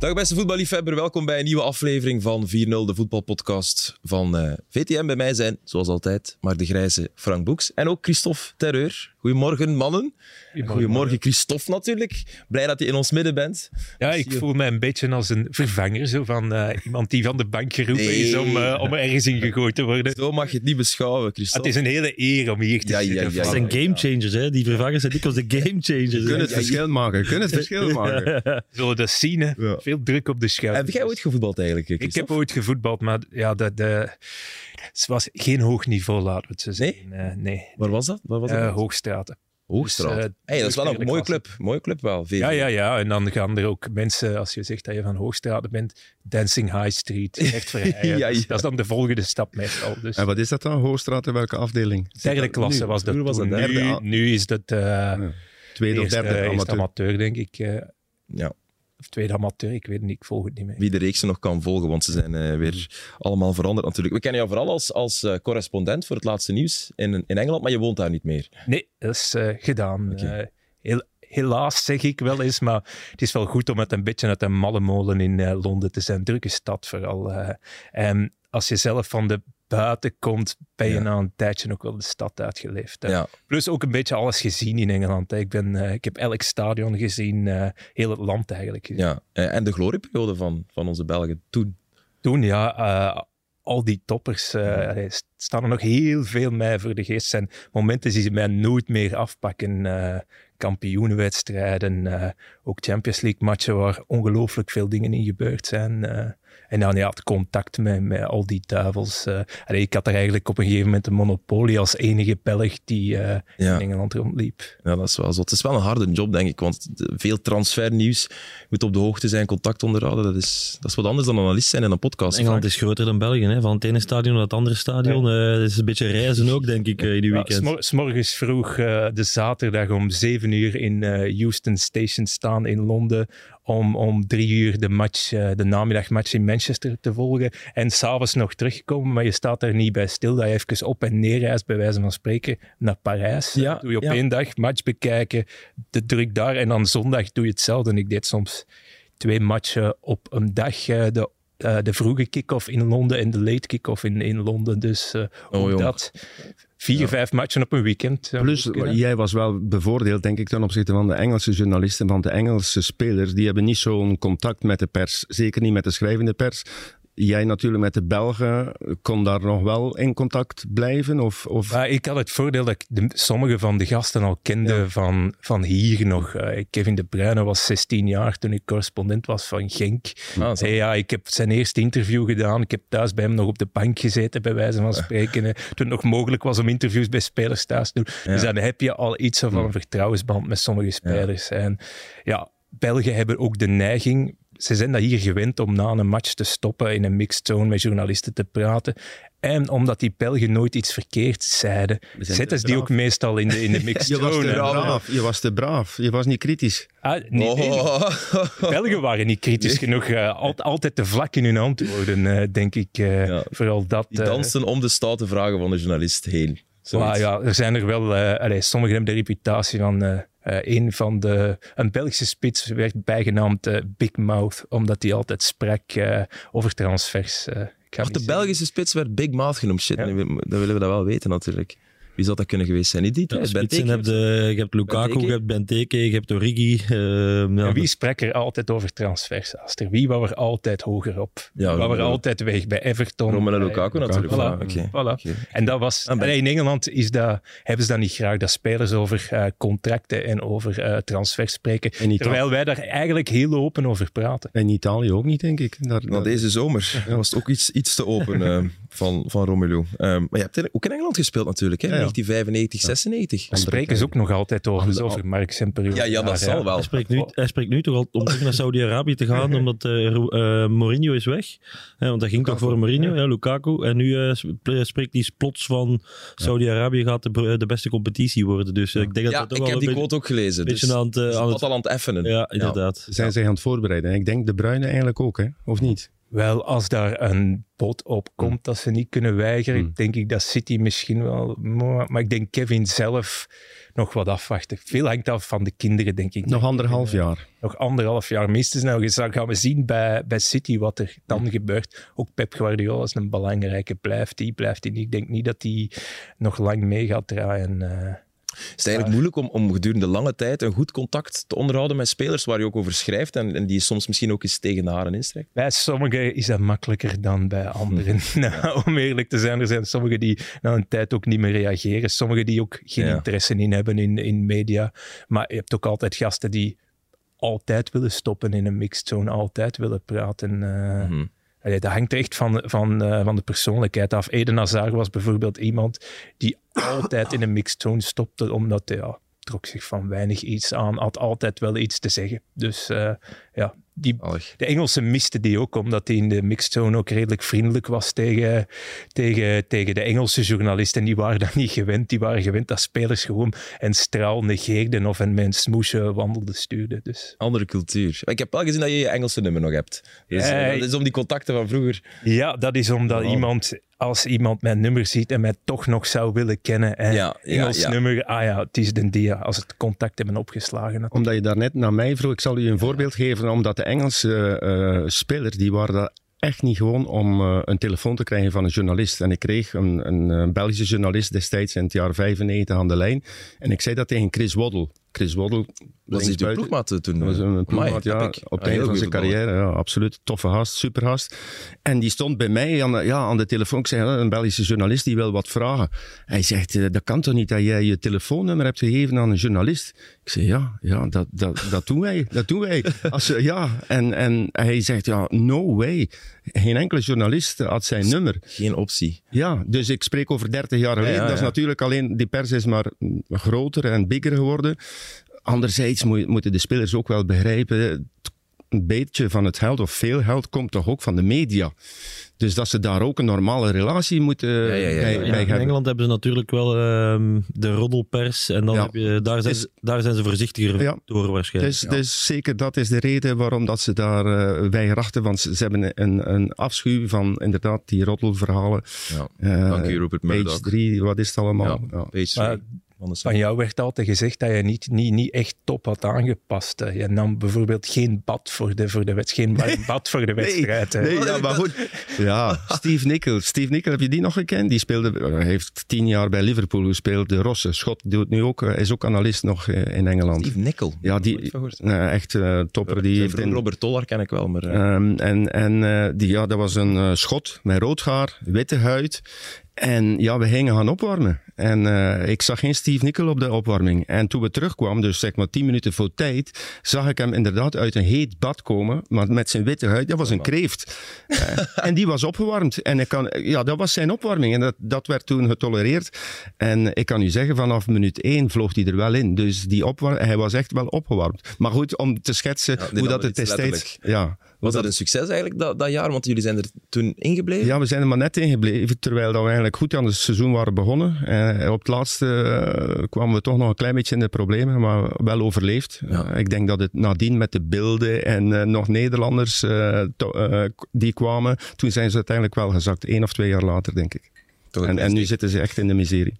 Dag beste voetballiefhebber, welkom bij een nieuwe aflevering van 4-0, de voetbalpodcast van uh, VTM. Bij mij zijn, zoals altijd, maar de grijze Frank Boeks en ook Christophe Terreur. Goedemorgen, mannen. Goedemorgen, Christophe natuurlijk. Blij dat je in ons midden bent. Ja, ik voel me een beetje als een vervanger, zo van uh, iemand die van de bank geroepen nee. is om, uh, om ergens in gegooid te worden. Zo mag je het niet beschouwen, Christophe. Het is een hele eer om hier te ja, zitten. Ja, ja, dat zijn game changers, hè? Die vervangers zijn dikwijls de game changers. Kunnen het verschil maken, kunnen het verschil maken. Zullen dat zien, hè? Veel druk op de schouder. Heb jij ooit gevoetbald eigenlijk, Ik heb ooit gevoetbald, maar ja, de, het was geen hoog niveau, laten we het zo zeggen. Nee? Uh, nee. Waar was dat? Waar was dat? Uh, Hoogstraten. Hoogstraat. Dus, uh, hey, dat is wel een mooie club. Mooie club wel. VV. Ja, ja, ja. En dan gaan er ook mensen, als je zegt dat je van Hoogstraat bent, Dancing High Street. Echt ja, ja. Dat is dan de volgende stap meestal. Dus. En wat is dat dan? Hoogstraat in welke afdeling? Derde klasse nu? was dat. was dat nu, derde. nu is dat uh, ja. tweede of derde amateur. Amateur, denk ik. Uh, ja. Of tweede amateur, ik weet het niet, ik volg het niet meer. Wie de reeksen nog kan volgen, want ze zijn uh, weer allemaal veranderd natuurlijk. We kennen jou vooral als, als uh, correspondent voor het laatste nieuws in, in Engeland, maar je woont daar niet meer. Nee, dat is uh, gedaan. Okay. Heel, helaas zeg ik wel eens, maar het is wel goed om met een beetje uit een malle molen in Londen te zijn. Drukke stad vooral. en als je zelf van de buiten komt, ben je ja. na een tijdje ook wel de stad uitgeleefd. Ja. Plus ook een beetje alles gezien in Engeland. Hè. Ik, ben, uh, ik heb elk stadion gezien, uh, heel het land eigenlijk. Ja, en de glorieperiode van, van onze Belgen toen? Toen, ja. Uh, al die toppers, staan er nog heel veel mij voor de geest. zijn momenten die ze mij nooit meer afpakken. Kampioenenwedstrijden, uh, ook Champions League matchen waar ongelooflijk veel dingen in gebeurd zijn. En dan ja, het contact met, met al die duivels. Uh, allee, ik had er eigenlijk op een gegeven moment een monopolie als enige Belg die uh, ja. in Engeland rondliep. Ja, dat is wel zo. Het is wel een harde job, denk ik. Want veel transfernieuws, je moet op de hoogte zijn, contact onderhouden. Dat is, dat is wat anders dan analist zijn in een podcast. Engeland is groter dan België. Hè? Van het ene stadion naar het andere stadion. Ja. Uh, is een beetje reizen ook, denk ik, in die weekend. Ja, s morgens vroeg de zaterdag om zeven uur in Houston Station staan in Londen om, om drie uur de match, uh, de namiddagmatch in Manchester te volgen. En s'avonds nog terugkomen, maar je staat er niet bij stil. Dat je even op en neer reist, bij wijze van spreken, naar Parijs. Ja, doe je op ja. één dag match bekijken, de druk daar. En dan zondag doe je hetzelfde. En ik deed soms twee matchen op een dag. Uh, de uh, de vroege kick-off in Londen en de late kick-off in, in Londen. Dus uh, oh, ook dat. Vier, ja. vijf matchen op een weekend. Plus, jij was wel bevoordeeld, denk ik, ten opzichte van de Engelse journalisten. Want de Engelse spelers, die hebben niet zo'n contact met de pers. Zeker niet met de schrijvende pers. Jij natuurlijk met de Belgen kon daar nog wel in contact blijven? Of, of... Ja, ik had het voordeel dat ik de, sommige van de gasten al kende ja. van, van hier nog. Uh, Kevin De Bruyne was 16 jaar toen ik correspondent was van Genk. Ah, hey, ja, ik heb zijn eerste interview gedaan. Ik heb thuis bij hem nog op de bank gezeten, bij wijze van spreken. Uh. Toen het nog mogelijk was om interviews bij spelers thuis te doen. Ja. Dus dan heb je al iets van een vertrouwensband met sommige spelers. En ja, Belgen hebben ook de neiging ze zijn dat hier gewend om na een match te stoppen in een mixed zone met journalisten te praten. En omdat die Belgen nooit iets verkeerd zeiden, zetten ze die ook meestal in de, in de mixed je zone. Was te braaf. Je was te braaf. Je was niet kritisch. Ah, nee, oh. nee. Belgen waren niet kritisch nee. genoeg. Uh, altijd, altijd te vlak in hun antwoorden, uh, denk ik. Uh, ja. Vooral dat. Die dansen om de stoute vragen van de journalist heen. Wow, ja, er zijn er wel. Allee, sommigen hebben de reputatie van. Uh, een van de. Een Belgische spits werd bijgenaamd uh, Big Mouth, omdat hij altijd sprak uh, over transfers. Ach, de Belgische spits werd Big Mouth genoemd. Shit, ja. dan willen we dat wel weten natuurlijk. Wie zou dat kunnen geweest zijn? Niet die tijd? Ja, je hebt, de, je hebt Lukaku, Benteke. je hebt Benteke, je hebt Origi. Uh, ja. En wie sprak er altijd over transfers? Aster? Wie wou er altijd hoger op? Ja, wou er altijd weg bij Everton? Romelu Lukaku bij, natuurlijk. Voilà. Ah, okay. Voilà. Okay. En dat was... Ah, in Engeland is dat, hebben ze dat niet graag, dat spelers over uh, contracten en over uh, transfers spreken. Terwijl wij daar eigenlijk heel open over praten. En Italië ook niet, denk ik. Daar, nou, deze zomer was het ook iets, iets te open uh, van, van Romelu. Um, maar je hebt ook in Engeland gespeeld natuurlijk, hè? 1995. 96. Daar spreken ze ook nog altijd over, dus over Mark Semperio. Ja, ja, dat zal ja. wel. Hij spreekt nu, hij spreekt nu toch al om terug naar Saudi-Arabië te gaan, omdat uh, uh, Mourinho is weg. Ja, want dat ging toch voor Mourinho, ja, Lukaku. En nu uh, spreekt hij plots van Saudi-Arabië gaat de, de, beste competitie worden. Dus ik denk dat ja, dat toch ik wel heb die quote ook gelezen. Beetje dus aan het, aan het, al aan het effenen. Ja, inderdaad. Zijn zij aan het voorbereiden? En ik denk de Bruine eigenlijk ook, hè? of niet? Wel, als daar een bod op komt dat ze niet kunnen weigeren, Hmm. denk ik dat City misschien wel... Maar ik denk Kevin zelf nog wat afwachten. Veel hangt af van de kinderen, denk ik. Nog anderhalf jaar. Nog anderhalf jaar minstens. Nou, dan gaan we zien bij, bij City wat er dan gebeurt. Ook Pep Guardiola is een belangrijke. Blijft die, blijft die niet? Ik denk niet dat hij nog lang mee gaat draaien. eh. Is het eigenlijk moeilijk om, om gedurende lange tijd een goed contact te onderhouden met spelers waar je ook over schrijft en, en die je soms misschien ook eens tegen de haren instrekt? Bij sommigen is dat makkelijker dan bij anderen. nou, om eerlijk te zijn, er zijn sommigen die na een tijd ook niet meer reageren. Sommigen die ook geen Ja. interesse in hebben in, in media. Maar je hebt ook altijd gasten die altijd willen stoppen in een mixed zone, altijd willen praten. Mhm. Allee, dat hangt echt van, van, eh, van de persoonlijkheid af. Eden Hazard was bijvoorbeeld iemand die altijd in een mixed zone stopte, omdat hij ja, trok zich van weinig iets aan, had altijd wel iets te zeggen. Dus eh, ja, die, Allig. de Engelsen misten die ook, omdat hij in de mixed zone ook redelijk vriendelijk was tegen, tegen, tegen de Engelse journalisten. En die waren dat niet gewend. Die waren gewend dat spelers gewoon een straal negeerden of een een smoesje wandelden stuurden. Dus Andere cultuur. Ik heb wel gezien dat je je Engelse nummer nog hebt. Dus, dat is om die contacten van vroeger. ja, dat is omdat iemand, als iemand mijn nummer ziet en mij toch nog zou willen kennen, en Ja, Engels ja. nummer, ah ja, het is de dia, als het contact hebben opgeslagen. natuurlijk. Omdat je daarnet naar mij vroeg, ik zal u een voorbeeld geven, omdat de Engelse eh, spelers, die waren daar echt niet gewoon om eh, een telefoon te krijgen van een journalist. En ik kreeg een, een, eh, Belgische journalist destijds in het jaar 95 aan de lijn. En ik zei dat tegen Chris Waddle. Chris Waddle, Was hij de ploegmaat eh, toen? Dat was een ploegmaat, ja, op het Ah, einde heel van zijn carrière. Ja, absoluut. Toffe gast, supergast. En die stond bij mij aan de, ja, aan de telefoon. Ik zei, ja, een Belgische journalist die wil wat vragen. Hij zegt, eh, dat kan toch niet dat jij je telefoonnummer hebt gegeven aan een journalist? Ik zei, ja, ja dat, dat, dat doen wij. Dat doen wij. Als, ja. en, en hij zegt, ja, no way. Geen enkele journalist had zijn nummer. Geen optie. Ja, dus ik spreek over 30 jaar geleden. ja, Dat is natuurlijk alleen, die pers is maar groter en bigger geworden. Anderzijds moet- moeten de spelers ook wel begrijpen, een beetje van het geld of veel geld komt toch ook van de media. Dus dat ze daar ook een normale relatie moeten ja, ja, bij, ja. bij Ja, in hebben. Engeland hebben ze natuurlijk wel ehm, de roddelpers. En dan Ja. heb je, daar, zijn Is- daar zijn ze voorzichtiger Ja. door waarschijnlijk. Dus, dus zeker dat is de reden waarom dat ze daar eh weigerachten. Want ze, ze hebben een, een afschuw van inderdaad die roddelverhalen. Ja. Eh, Dank u, Rupert Page Murdoch. 3, wat is het allemaal? Ja, Ja. Page Maar three van jou werd altijd gezegd dat je niet, niet, niet echt top had aangepast. hè. Je nam bijvoorbeeld geen bad voor de, voor de wedstrijd, geen warm bad voor de wedstrijd. Nee, ja, maar goed. Ja, Steve Nicol. Steve Nicol, heb je die nog gekend? Die speelde, hij heeft tien jaar bij Liverpool gespeeld. De Rosse Schot doet nu ook, hij is ook analist nog eh, in Engeland. Steve Nickel. Ja, die, nee, echt eh, topper. Die heeft in, Robert Toller ken ik wel, maar... eh, Ehm, en en eh, die, ja, dat was een eh, schot met rood haar, witte huid. En ja, we gingen gaan opwarmen. En eh, ik zag geen Steve Nickel op de opwarming. En toen we terugkwamen, dus zeg maar tien minuten voor tijd, zag ik hem inderdaad uit een heet bad komen, maar met zijn witte huid. Dat was een kreeft. Eh, en die was opgewarmd. En ik kan, ja, dat was zijn opwarming. En dat, dat werd toen getolereerd. En ik kan u zeggen, vanaf minuut één vloog hij er wel in. Dus die opwar hij was echt wel opgewarmd. Maar goed, om te schetsen Ja, hoe dat het destijds... Ja, was dat een succes eigenlijk, dat, dat jaar? Want jullie zijn er toen ingebleven? Ja, we zijn er maar net in gebleven, terwijl dat we eigenlijk goed aan het seizoen waren begonnen. En op het laatste eh, kwamen we toch nog een klein beetje in de problemen, maar wel overleefd. Ja. Eh, ik denk dat het nadien met de beelden en eh, nog Nederlanders eh, to- eh, die kwamen, toen zijn ze uiteindelijk wel gezakt. Eén of twee jaar later, denk ik. En, en nu zitten ze echt in de miserie.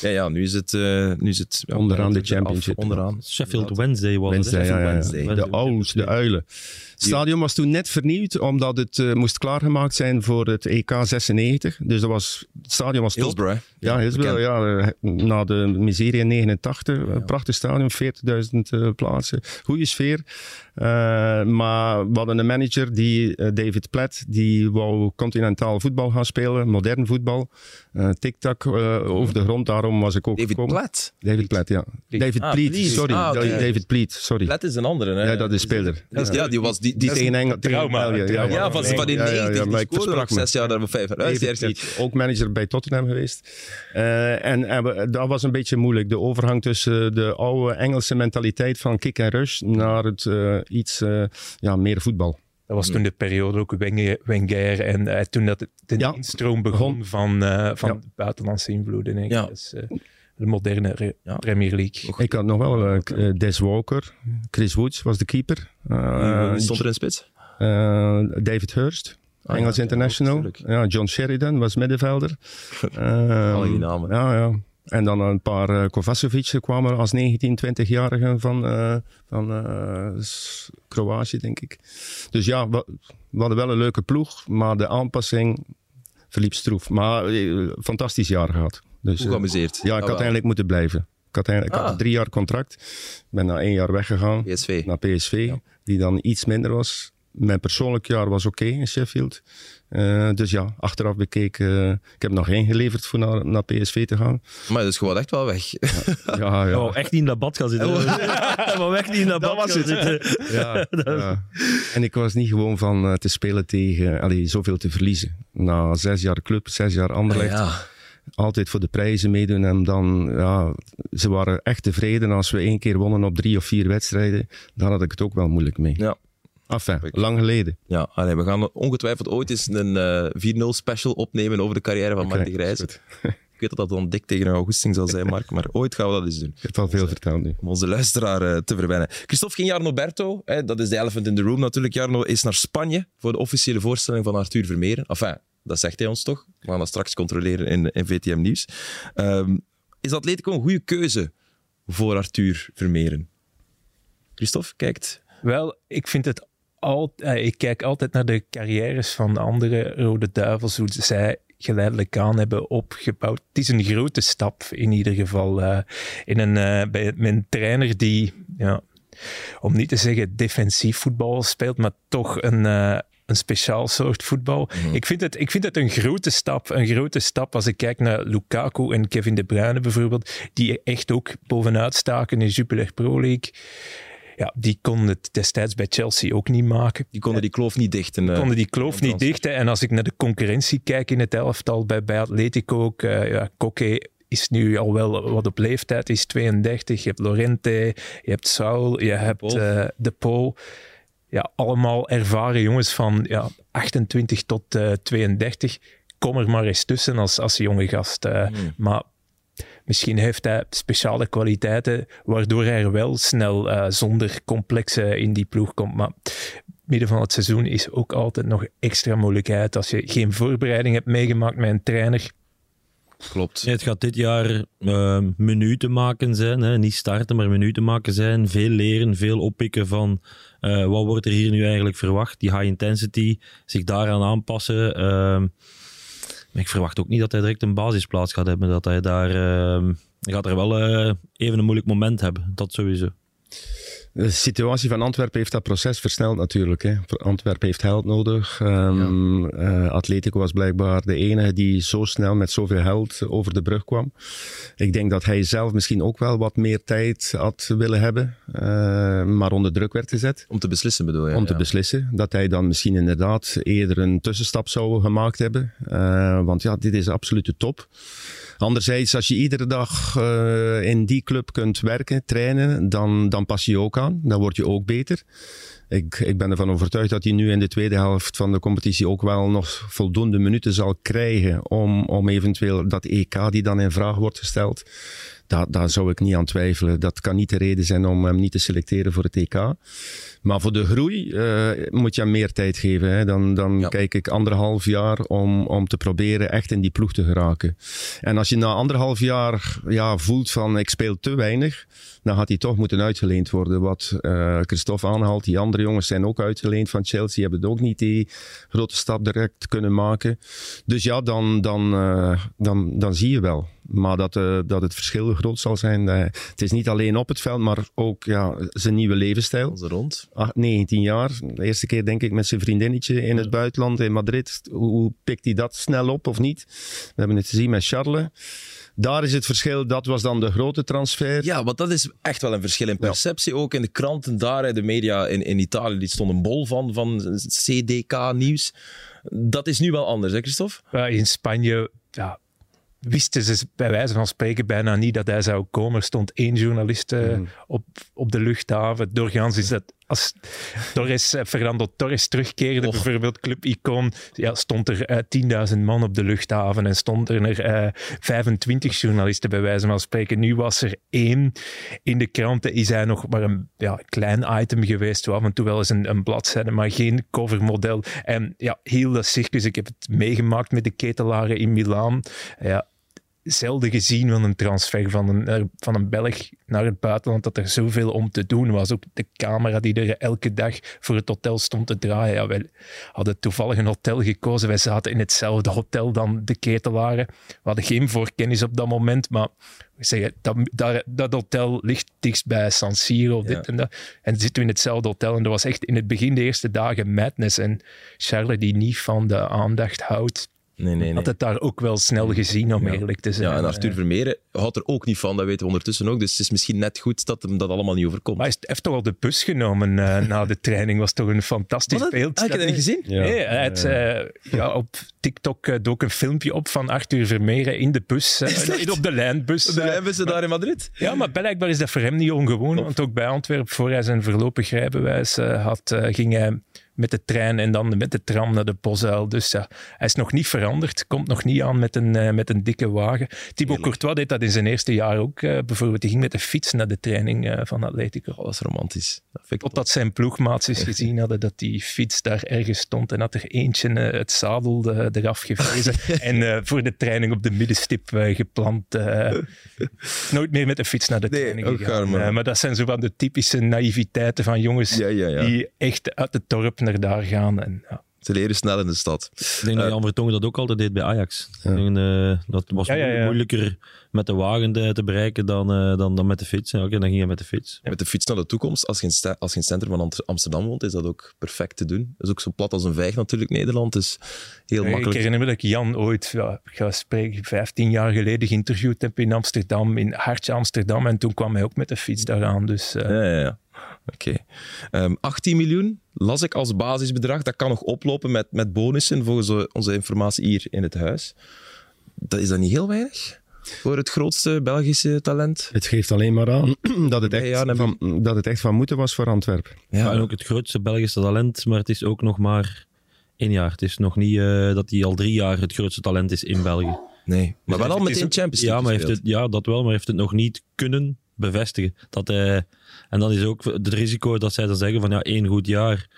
Ja, ja nu is het... eh, nu is het ja, Onderaan de af, championship. Onderaan. Sheffield Wednesday was Wednesday, het. hè? ja, ja, ja. Wednesday. De owls, de uilen. Het stadion was toen net vernieuwd, omdat het eh, moest klaargemaakt zijn voor het EK 96. Dus dat was, het stadion was top. Hillsborough. Ja, Hillsborough, ja, eh, na de miserie in 89. een Prachtig stadion, 40.000 eh, plaatsen. Goede sfeer. Eh, maar we hadden een manager, die, David Platt, die wou continentaal voetbal gaan spelen, modern voetbal. Eh Tik-tak eh, over de grond, daarom was ik ook David gekomen. Platt. David Platt, ja. David Ah, sorry. Ah. David Pleat, sorry. Platt is een andere, hè? Ja, dat is speler. Dat is- ja, die was... Die, tegen Engeland, tegen trauma, België. trauma. ja, van, van die Ja, ja, ja, 90, maar die ik scoorde nog zes jaar daar of vijf. Ja, David ook manager bij Tottenham geweest. Eh, en en dat was een beetje moeilijk. De overgang tussen de oude Engelse mentaliteit van kick en rush naar het eh, iets eh, ja, meer voetbal. Dat was toen de periode ook Wenger, Wenger en eh, toen dat het- de Ja. instroom begon van, eh, van Ja. buitenlandse invloeden. denk ik. Ja. Dat is, eh, de moderne re- Ja. Premier League. Ik had nog wel Des Walker, Chris Woods was de keeper. Eh, stond er in spits. eh, David Hurst. Ah, Engels ja, international. Ja, John Sheridan was middenvelder. Ehm, Al die namen. Ja, ja. En dan een paar uh, Kovacevic kwamen als 19, 20-jarigen van, eh, van eh, Kroatië, denk ik. Dus ja, we, we hadden wel een leuke ploeg, maar de aanpassing verliep stroef. Maar fantastisch jaar gehad. Dus, Hoe geamuseerd. ja, ik had wel. eigenlijk moeten blijven. Ik had, eigenlijk, ik had Ah. een drie jaar contract. Ik ben na één jaar weggegaan PSV. naar PSV, Ja. die dan iets minder was. Mijn persoonlijk jaar was oké in Sheffield. Eh, dus ja, achteraf bekeken, eh, ik heb nog ingeleverd voor naar, naar PSV te gaan. Maar dat is gewoon echt wel weg. Ja, ja. Oh, echt niet in dat bad gaan zitten. maar echt niet in dat, Dat bad was gaan zitten. Ja, ja. En ik was niet gewoon van eh, te spelen tegen, allee, zoveel te verliezen. Na zes jaar club, zes jaar Anderlecht, ja. altijd voor de prijzen meedoen. En dan, ja, ze waren echt tevreden als we één keer wonnen op drie of vier wedstrijden. Dan had ik het ook wel moeilijk mee. Ja. Enfin, lang geleden. Ja, allee, we gaan ongetwijfeld ooit eens een eh 4-0 special opnemen over de carrière van Mark de Grijze. goed. Ik weet dat dat dan dik tegen een augusting zal zijn, Mark, maar ooit gaan we dat eens doen. Ik heb al veel verteld nu. Om onze luisteraar eh, te verwennen. Christophe ging Jarno Berto, hè, dat is de elephant in the room natuurlijk. Jarno is naar Spanje voor de officiële voorstelling van Arthur Vermeeren. Enfin, dat zegt hij ons toch. We gaan dat straks controleren in, in VTM Nieuws. Ehm, is Atletico een goede keuze voor Arthur Vermeeren? Christophe, kijkt. Wel, ik vind het altijd. ik kijk altijd naar de carrières van andere Rode Duivels, hoe zij geleidelijk aan hebben opgebouwd. Het is een grote stap in ieder geval. eh, in een, eh, bij, een trainer die, ja, om niet te zeggen defensief voetbal speelt, maar toch een, eh, een speciaal soort voetbal. ik, vind het, ik vind het een grote stap. Een grote stap als ik kijk naar Lukaku en Kevin De Bruyne bijvoorbeeld, die echt ook bovenuit staken in Jupiler Pro League. Ja, die konden het destijds bij Chelsea ook niet maken. Die konden die kloof niet dichten. eh. konden die kloof niet dichten. En als ik naar de concurrentie kijk in het elftal bij, bij Atletico ook, eh, ja, Koke is nu al wel wat op leeftijd, is 32. Je hebt Lorente, je hebt Saul, je hebt Paul. eh, De Paul. Ja, allemaal ervaren jongens van ja, 28 tot eh, 32. Kom er maar eens tussen als, als jonge gast. Hmm. Maar misschien heeft hij speciale kwaliteiten, waardoor hij er wel snel eh, zonder complexen in die ploeg komt. Maar midden van het seizoen is ook altijd nog extra moeilijkheid. Als je geen voorbereiding hebt meegemaakt met een trainer. Klopt. Het gaat dit jaar eh, minuten maken zijn. Hè? Niet starten, maar minuten maken zijn. Veel leren, veel oppikken van eh, wat wordt er hier nu eigenlijk verwacht. Die high intensity, zich daaraan aanpassen. Ehm, maar ik verwacht ook niet dat hij direct een basisplaats gaat hebben. Dat hij daar... hij gaat er wel eh, even een moeilijk moment hebben. Dat sowieso. De situatie van Antwerpen heeft dat proces versneld natuurlijk. Hè. Antwerpen heeft geld nodig. Ehm, eh, Atletico was blijkbaar de enige die zo snel met zoveel geld over de brug kwam. Ik denk dat hij zelf misschien ook wel wat meer tijd had willen hebben, eh, maar onder druk werd gezet Om te beslissen bedoel je? om te ja. beslissen. Dat hij dan misschien inderdaad eerder een tussenstap zou gemaakt hebben. Eh, want ja, dit is absolute top. Anderzijds, als je iedere dag eh, in die club kunt werken, trainen, dan, dan pas je ook aan. Dan word je ook beter. Ik, ik ben ervan overtuigd dat hij nu in de tweede helft van de competitie ook wel nog voldoende minuten zal krijgen om, om eventueel dat EK die dan in vraag wordt gesteld. Daar, daar zou ik niet aan twijfelen. Dat kan niet de reden zijn om hem niet te selecteren voor het EK. Maar voor de groei eh, moet je hem meer tijd geven. Hè. Dan, dan Ja. kijk ik anderhalf jaar om, om te proberen echt in die ploeg te geraken. En als je na anderhalf jaar ja, voelt van ik speel te weinig, dan gaat hij toch moeten uitgeleend worden. Wat eh, Christophe aanhaalt, die andere jongens zijn ook uitgeleend van Chelsea, hebben ook niet die grote stap direct kunnen maken. Dus ja, dan, dan, eh, dan, dan zie je wel. Maar dat, dat het verschil groot zal zijn. het is niet alleen op het veld, maar ook ja, zijn nieuwe levensstijl. Rond. Ach- 19 jaar. De eerste keer denk ik met zijn vriendinnetje in het buitenland in Madrid. Hoe, hoe pikt hij dat snel op of niet? We hebben het gezien met Charles. Daar is het verschil. Dat was dan de grote transfer. Ja, want dat is echt wel een verschil in perceptie. Ook in de kranten daar, de media in, in Italië, die stond een bol van, van CDK-nieuws. Dat is nu wel anders, hè Christophe? Ja, in Spanje ja, wisten ze bij wijze van spreken bijna niet dat hij zou komen. Er stond één journalist eh, op, op de luchthaven. Doorgaans is dat als Torres, eh, Fernando Torres terugkeerde, bijvoorbeeld clubicoon, ja, stond er uh, 10.000 man op de luchthaven en stond er uh, 25 journalisten bij wijze van spreken. Nu was er één in de kranten, is hij nog maar een ja, klein item geweest, af en toe wel eens een, een bladzijde, maar geen covermodel. En ja, heel dat circus, ik heb het meegemaakt met de ketelaren in Milaan. Ja, zelden gezien van een transfer van een, eh, van een Belg naar het buitenland, dat er zoveel om te doen was. Ook de camera die er elke dag voor het hotel stond te draaien. Ja, wij hadden toevallig een hotel gekozen. Wij zaten in hetzelfde hotel dan de ketelaren. We hadden geen voorkennis op dat moment, maar we zeggen, dat, dat, dat hotel ligt dichtst bij San Siro, dit en dat. En zitten we in hetzelfde hotel. En dat was echt in het begin de eerste dagen madness. En Charles, die niet van de aandacht houdt, Nee, nee, nee. Had het daar ook wel snel gezien, om eerlijk te zijn. Ja, en Arthur Vermeeren houdt er ook niet van, dat weten we ondertussen ook. Dus het is misschien net goed dat hem dat allemaal niet overkomt. Maar hij heeft toch al de bus genomen uh, na de training. Was toch een fantastisch beeld. Heb je dat niet gezien? Ja. Nee, hij had, uh, ja, op TikTok uh, dook een filmpje op van Arthur Vermeeren in de bus. op de lijnbus. Op de lijnbussen daar in Madrid? Ja, maar blijkbaar is dat voor hem niet ongewoon. Want ook bij Antwerpen, voor hij zijn voorlopig rijbewijs had, ging hij met de trein en dan met de tram naar de Bosuil. Dus ja, hij is nog niet veranderd, komt nog niet aan met een, uh, met een dikke wagen. Thibaut Courtois deed dat in zijn eerste jaar ook. Uh, bijvoorbeeld, hij ging met de fiets naar de training uh, van Atletico. Oh, dat is romantisch. Dat Totdat zijn ploegmaats eens gezien hadden dat die fiets daar ergens stond en dat er eentje het zadel eraf gevezen en voor de training op de middenstip geplant. nooit meer met de fiets naar de nee, training gegaan. maar. maar dat zijn zo van de typische naïviteiten van jongens ja, ja, ja. die echt uit het dorp naar daar gaan. En, ja. Ze leren snel in de stad. Ik denk dat Jan Vertongen dat ook altijd deed bij Ajax. Ja. Denk, uh, dat was ja, ja, moeilijker met de wagen te, te bereiken dan, uh, dan, dan met de fiets. Oké, okay, dan ging hij met de fiets. Met de fiets naar de toekomst, als je, in, als je in het centrum van Amsterdam woont, is dat ook perfect te doen. Dat is ook zo plat als een vijg natuurlijk, Nederland. Dus heel makkelijk. Ik herinner me dat ik Jan ooit, ja, ga spreken, 15 jaar geleden geïnterviewd heb in Amsterdam, in hartje Amsterdam. En toen kwam hij ook met de fiets daaraan. Dus, uh... ja, ja, ja. Oké. Okay. Um, 18 miljoen las ik als basisbedrag. Dat kan nog oplopen met, met bonussen volgens onze informatie hier in het huis. Dat is dat niet heel weinig? Voor het grootste Belgische talent? Het geeft alleen maar aan dat het echt, ja, van, dat het echt van moeten was voor Antwerpen. Ja, en ook het grootste Belgische talent, maar het is ook nog maar één jaar. Het is nog niet uh, dat hij al drie jaar het grootste talent is in België. Nee, maar wel al meteen Champions League ja, maar heeft het, ja, dat wel, maar heeft het nog niet kunnen bevestigen. Dat hij, en dan is ook het risico dat zij dan zeggen van ja, één goed jaar.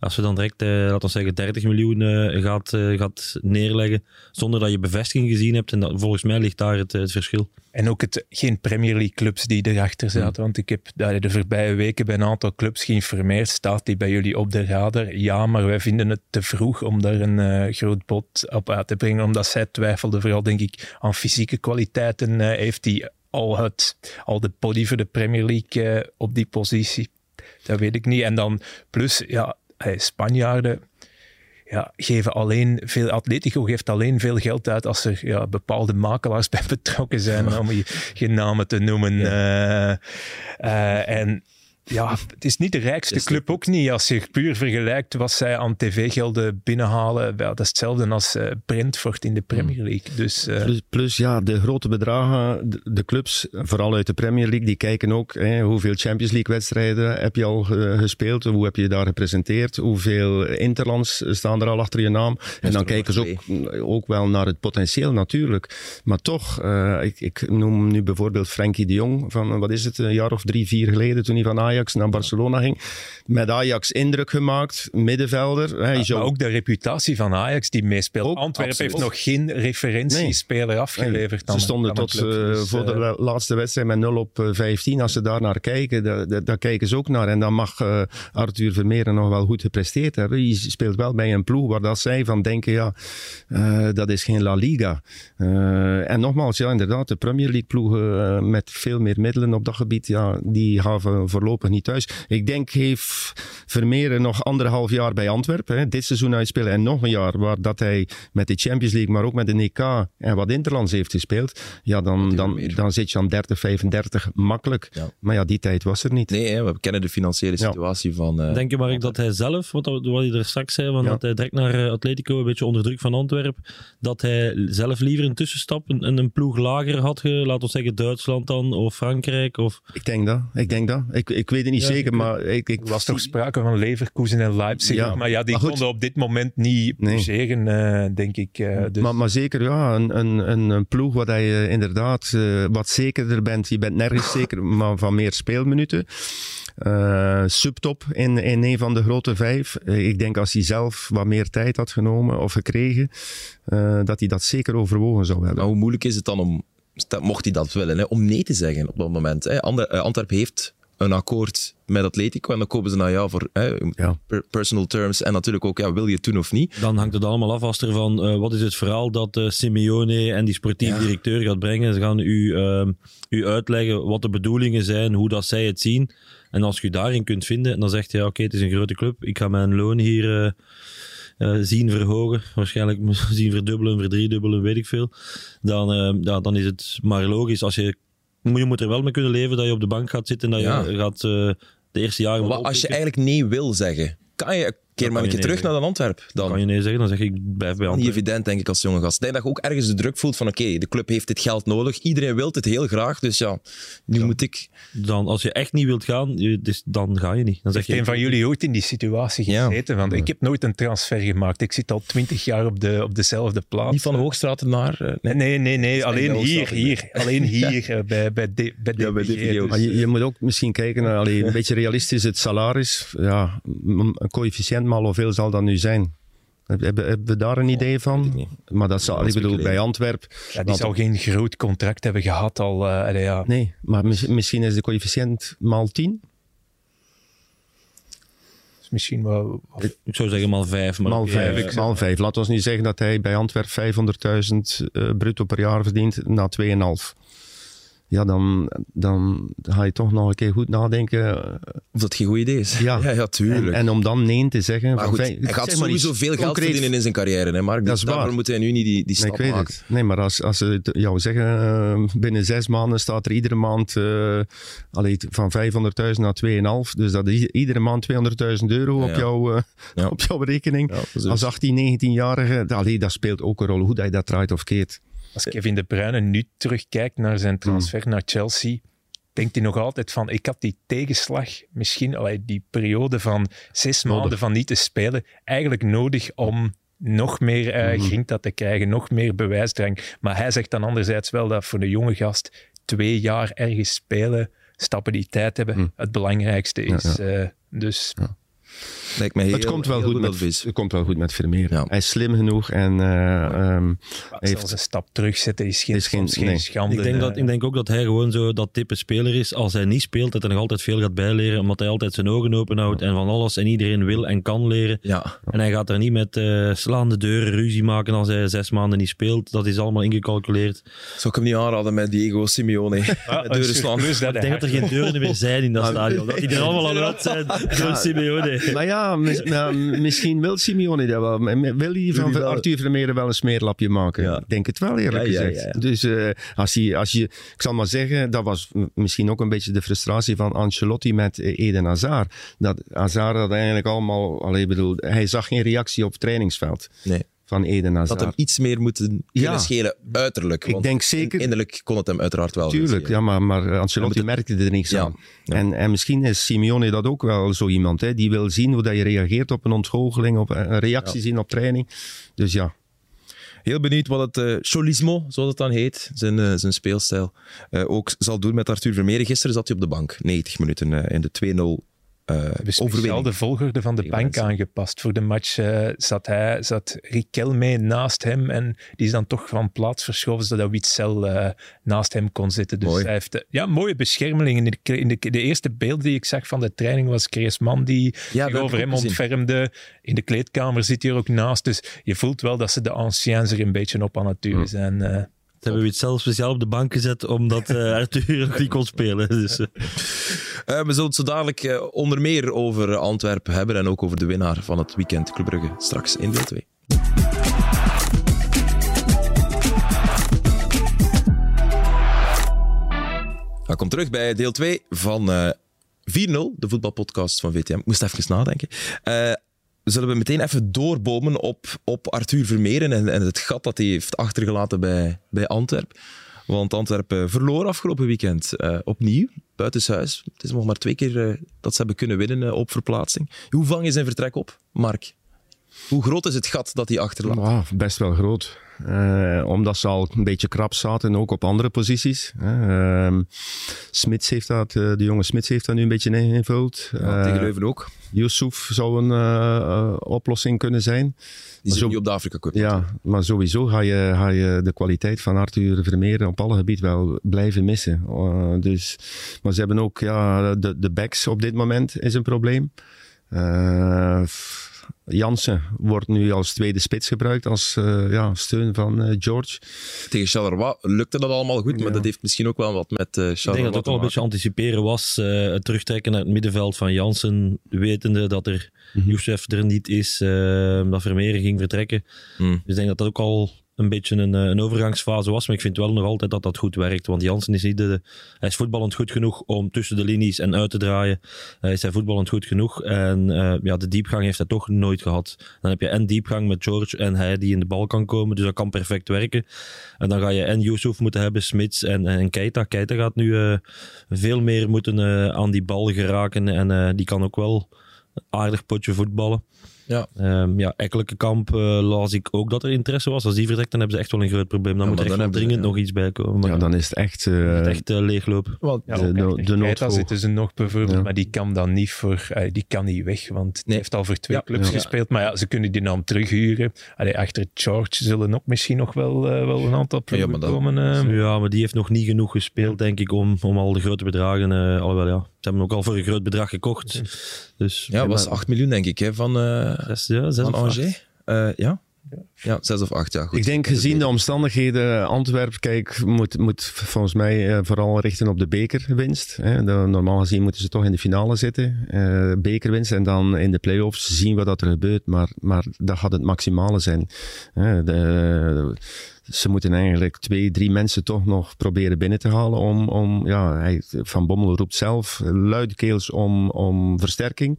Als we dan direct, eh, laten we zeggen, 30 miljoen uh, gaat, uh, gaat neerleggen, zonder dat je bevestiging gezien hebt. En dat, volgens mij ligt daar het, het verschil. En ook het, geen Premier League clubs die erachter zaten. Want ik heb de voorbije weken bij een aantal clubs geïnformeerd. Staat die bij jullie op de radar? Ja, maar wij vinden het te vroeg om daar een groot bod op uit te brengen. Omdat zij twijfelden vooral, denk ik, aan fysieke kwaliteiten. heeft die al, het, al de body voor de Premier League uh, op die positie. Dat weet ik niet. En dan plus, ja, Spanjaarden ja, geven alleen veel, Atletico geeft alleen veel geld uit als er ja, bepaalde makelaars bij betrokken zijn, om je geen namen te noemen. Ja. Uh, uh, en ja, het is niet de rijkste club ook niet. Als je puur vergelijkt wat zij aan tv-gelden binnenhalen, wel, dat is hetzelfde als uh, Brentford in de Premier hmm. League. Dus, uh... plus, plus, ja, de grote bedragen, de, de, clubs, vooral uit de Premier League, die kijken ook hè, hoeveel Champions League wedstrijden heb je al uh, gespeeld, hoe heb je daar gepresenteerd, hoeveel interlands staan er al achter je naam. En dan kijken ze ook, ook wel naar het potentieel natuurlijk. Maar toch, ik, ik, noem nu bijvoorbeeld Frenkie de Jong van, wat is het, een jaar of drie, vier geleden, toen hij van Ajax naar Barcelona ging. Met Ajax indruk gemaakt, middenvelder. Hè, maar ook de reputatie van Ajax die meespeelt. Ook, Antwerpen heeft nog geen referentiespeler nee. afgeleverd. Nee. Ze stonden tot uh, dus, voor de uh, laatste wedstrijd met 0 op 15. Als ze daar naar kijken, daar, daar kijken ze ook naar. En dan mag uh, Arthur Vermeeren nog wel goed gepresteerd hebben. Hij speelt wel bij een ploeg waar dat zij van denken, ja, dat is geen La Liga. en nogmaals, ja, inderdaad, de Premier League ploegen met veel meer middelen op dat gebied, ja, die gaan voorlopig niet thuis. Ik denk, heeft Vermeeren nog anderhalf jaar bij Antwerpen, hè, dit seizoen uitspelen en nog een jaar waar dat hij met de Champions League, maar ook met de NK en wat Interlands heeft gespeeld, ja, dan, dan, dan zit je aan 30, 35 makkelijk. Ja. Maar ja, die tijd was er niet. Nee, hè, we kennen de financiële situatie ja. van... Uh, Denk je maar dat hij zelf, wat, wat hij er straks zei, van dat hij direct naar eh, Atletico, een beetje onder druk van Antwerpen, dat hij zelf liever een tussenstap en een, ploeg lager had, laten we zeggen Duitsland dan, of Frankrijk? Of... Ik denk dat. Ik denk dat. Ik, ik weet het niet zeker, maar ik, ik Er was toch sprake van Leverkusen en Leipzig. Ja, maar ja, die maar konden op dit moment niet Nee. poseren, eh, denk ik. eh, dus. Maar, maar zeker, ja, een, een, een, een ploeg waar je inderdaad eh, wat zekerder bent. Je bent nergens zeker, maar van meer speelminuten. Eh, subtop in, in een van de grote vijf. Ik denk als hij zelf wat meer tijd had genomen of gekregen, eh, dat hij dat zeker overwogen zou hebben. Maar hoe moeilijk is het dan om, mocht hij dat willen, hè, om nee te zeggen op dat moment? Hè? Antwerpen heeft een akkoord met Atletico en dan kopen ze naar jou voor hè, Ja. personal terms en natuurlijk ook, ja, wil je het doen of niet? Dan hangt het allemaal af als er van eh, wat is het verhaal dat eh, Simeone en die sportief Ja. directeur gaat brengen. Ze gaan u, ehm, u uitleggen wat de bedoelingen zijn, hoe dat zij het zien. En als je daarin kunt vinden, dan zegt je ja, oké, het is een grote club. Ik ga mijn loon hier eh, zien verhogen. Waarschijnlijk zien verdubbelen, verdriedubbelen, weet ik veel. Dan, eh, ja, dan is het maar logisch. Als je, je moet er wel mee kunnen leven dat je op de bank gaat zitten en dat Ja. je gaat eh, de eerste jaren... Als je oppikken. eigenlijk nee wil zeggen, kan je keer maar een je keer terug naar de Antwerp. Dan kan je nee zeggen, dan zeg ik, ik blijf bij niet Antwerpen. evident, denk ik, als jonge gast. Ik denk dat je ook ergens de druk voelt van oké, de club heeft dit geld nodig. Iedereen wil het heel graag, dus ja, nu moet ik... dan als je echt niet wilt gaan, je- dus dan ga je niet. Dan zeg Heeft je, een van jullie ooit in die situatie Ja. gezeten? Want ik heb nooit een transfer gemaakt. Ik zit al twintig jaar op, de, op dezelfde plaats. Niet van Hoogstraat naar... eh, nee. Nee, nee, Alleen hier, hier. Alleen hier eh, bij, bij, de, bij Ja, bij ook. dus- Maar je, je moet ook misschien kijken naar allee, een beetje realistisch het salaris. Ja, een coëfficiënt mal hoeveel zal dat nu zijn? Hebben heb we daar een idee weet van? Maar dat zal, Ja, ik bedoel, bij Antwerp. Ja, die zou geen groot contract hebben gehad al. eh, allee, ja. Nee, maar mis- misschien is de coëfficiënt maal 10. Dus misschien wel... ik zou zeggen mal vijf. Maar Maal oké, 5. eh, maal vijf. Laten we nu zeggen dat hij bij Antwerp 500.000 eh, bruto per jaar verdient na 2,5. Ja, dan, dan ga je toch nog een keer goed nadenken. eh, Of dat geen goed idee is. Ja. ja, tuurlijk. en om dan nee te zeggen. maar goed, hij gaat sowieso veel geld concreet. verdienen in zijn carrière, hè, Mark. Daarvoor waar. moet hij nu niet die, die Nee, stap ik weet maken. het. Nee, maar als, als ze jou zeggen, eh, binnen zes maanden staat er iedere maand allee, van 500.000 naar 2,5. Dus dat is iedere maand 200.000 euro op, jouw, op jouw rekening. Dus- Als 18, 19-jarige, allee, dat speelt ook een rol, hoe dat je dat draait of keert. Als Kevin De Bruyne nu terugkijkt naar zijn transfer naar Chelsea, denkt hij nog altijd van, ik had die tegenslag, misschien allee, die periode van zes Nodig. maanden van niet te spelen, eigenlijk nodig om nog meer Mhm. grinta te krijgen, nog meer bewijsdrang. Maar hij zegt dan anderzijds wel dat voor de jonge gast twee jaar ergens spelen, stabiliteit hebben, Mhm. het belangrijkste Ja, is. eh, dus Lijkt mij heel, het, komt wel heel goed goed met, advies. het komt wel goed met Vermeer. Ja. Hij is slim genoeg en eh, ehm, heeft- een stap terugzetten is geen, Is geen- soms geen nee. schande. Ik denk, dat, ik denk ook dat hij gewoon zo dat type speler is. Als hij niet speelt, dat hij nog altijd veel gaat bijleren. Omdat hij altijd zijn ogen open houdt en van alles en iedereen wil en kan leren. Ja, En hij gaat er niet met eh, slaande deuren ruzie maken als hij zes maanden niet speelt. Dat is allemaal ingecalculeerd. zou ik hem niet aanraden met Diego Simeone. Ah, met deuren slaan. Ik denk dat er geen deuren meer zijn in dat stadion. Dat die er allemaal al uit zijn. Zo'n Simeone. Maar ja, mis- nou, misschien wil Simeone dat wel. Wil hij van wel? Arthur Vermeer wel een smeerlapje maken? Ja. Ik denk het wel, eerlijk Ja, ja, gezegd. ja, ja. Dus eh, als, hij, als je, ik zal maar zeggen, dat was misschien ook een beetje de frustratie van Ancelotti met eh, Eden Hazard. Dat Hazard dat eigenlijk allemaal, allee, bedoel, hij zag geen reactie op het trainingsveld Nee, van Eden Hazard. dat hem iets meer moeten kunnen Ja. schelen, uiterlijk. Ik want denk zeker- Innerlijk kon het hem uiteraard wel. Tuurlijk, schelen. ja, maar, maar Ancelotti moet merkte er niks Ja, aan. ja. En, en misschien is Simeone dat ook wel zo iemand. Hè, die wil zien hoe dat je reageert op een ontgoocheling, op een reactie zien op training. Dus ja, Heel benieuwd wat het eh cholismo, zoals het dan heet, zijn, eh, zijn speelstijl, eh, ook zal doen met Arthur Vermeer. Gisteren zat hij op de bank, 90 minuten eh, in de 2-0 We hebben speciaal overwinning. de volgorde van de bank aangepast. Voor de match eh, zat, hij, zat Riquelme naast hem en die is dan toch van plaats verschoven zodat Witzel eh, naast hem kon zitten. Dus Mooi. hij heeft ja, mooie beschermelingen. In de, in de, de eerste beeld die ik zag van de training was Chris Mann die Ja, zich over hem ontfermde. In de kleedkamer zit hij er ook naast. Dus je voelt wel dat ze de anciens er een beetje op aan het duwen zijn. eh. Hebben we het zelf speciaal op de bank gezet omdat eh, Arthur nog niet kon spelen. Dus, eh, Eh, we zullen het zo dadelijk onder meer over Antwerpen hebben en ook over de winnaar van het weekend Club Brugge straks in deel 2. Welkom terug bij deel 2 van eh 4-0, de voetbalpodcast van VTM. Ik moest even nadenken. Zullen we meteen even doorbomen op, op Arthur Vermeeren en, en het gat dat hij heeft achtergelaten bij, bij Antwerpen. Want Antwerpen verloor afgelopen weekend eh, opnieuw buitenshuis. Het is nog maar twee keer eh, dat ze hebben kunnen winnen eh, op verplaatsing. Hoe vang je zijn vertrek op, Mark? Hoe groot is het gat dat hij achterlaat? Ah, best wel groot. Eh, omdat ze al een beetje krap zaten, ook op andere posities. Uh, Smits heeft dat, eh, de jonge Smits heeft dat nu een beetje ingevuld. Ja, Eh, tegen Leuven ook. Yusuf zou een eh, eh, oplossing kunnen zijn. Die zit nu op de Afrika Cup. Ja, maar sowieso ga je, ga je de kwaliteit van Arthur Vermeer op alle gebieden wel blijven missen. Eh, dus, maar ze hebben ook, ja, de, de backs op dit moment is een probleem. Eh, Jansen wordt nu als tweede spits gebruikt, als eh, ja, steun van eh, George. Tegen Charleroi lukte dat allemaal goed, maar dat heeft misschien ook wel wat met eh Ik denk Charleroi dat het ook wel een beetje anticiperen was. eh, het terugtrekken naar het middenveld van Jansen, wetende dat er. Youssef er niet is, eh, dat Vermeer ging vertrekken. Hmm. Dus ik denk dat dat ook al een beetje een, eh, een overgangsfase was. Maar ik vind wel nog altijd dat dat goed werkt. Want Jansen is niet de, hij is voetballend goed genoeg om tussen de linies en uit te draaien. Hij is hij voetballend goed genoeg. En eh, ja, de diepgang heeft hij toch nooit gehad. Dan heb je en diepgang met George en hij die in de bal kan komen. Dus dat kan perfect werken. En dan ga je en Yusuf moeten hebben, Smits en, en Keita. Keita gaat nu eh, veel meer moeten aan die bal geraken. En die kan ook wel aardig potje voetballen. Ja. Ehm ja, Ekkelijke kamp eh, las ik ook dat er interesse was. Als die vertrekt, dan hebben ze echt wel een groot probleem. Dan Ja, moet er echt dan dringend nog iets bij komen. Maar Ja, dan is het echt... eh, het echt eh, leeglopen. Want Ja, De- de- echt de Keita noodvol. zitten ze nog bijvoorbeeld, Ja. maar die kan dan niet voor, eh, die kan niet weg, want die Nee. heeft al voor twee Ja. clubs Ja. gespeeld. Maar ja, ze kunnen die naam terughuren. Allee, achter George zullen ook misschien nog wel, eh, wel een aantal ploegen maar dat- komen. eh. Ja, maar die heeft nog niet genoeg gespeeld, denk ik, om, om al de grote bedragen... eh alhoewel, ja, ze hebben hem ook al voor een groot bedrag gekocht. Dus, ja, was maar- 8 miljoen denk ik hè, van, eh Zes, ja, zes van of acht. Angers. Eh, ja? ja, 6 of 8, ja goed. Ik denk gezien de omstandigheden, Antwerpen kijk, moet, moet volgens mij eh, vooral richten op de bekerwinst. Hè. De- normaal gezien moeten ze toch in de finale zitten. Eh, bekerwinst en dan in de play-offs zien we wat er gebeurt. Maar, maar dat gaat het maximale zijn. Hè. De- ze moeten eigenlijk twee, drie mensen toch nog proberen binnen te halen. Om, om, ja, hij, Van Bommel roept zelf luidkeels om, om versterking.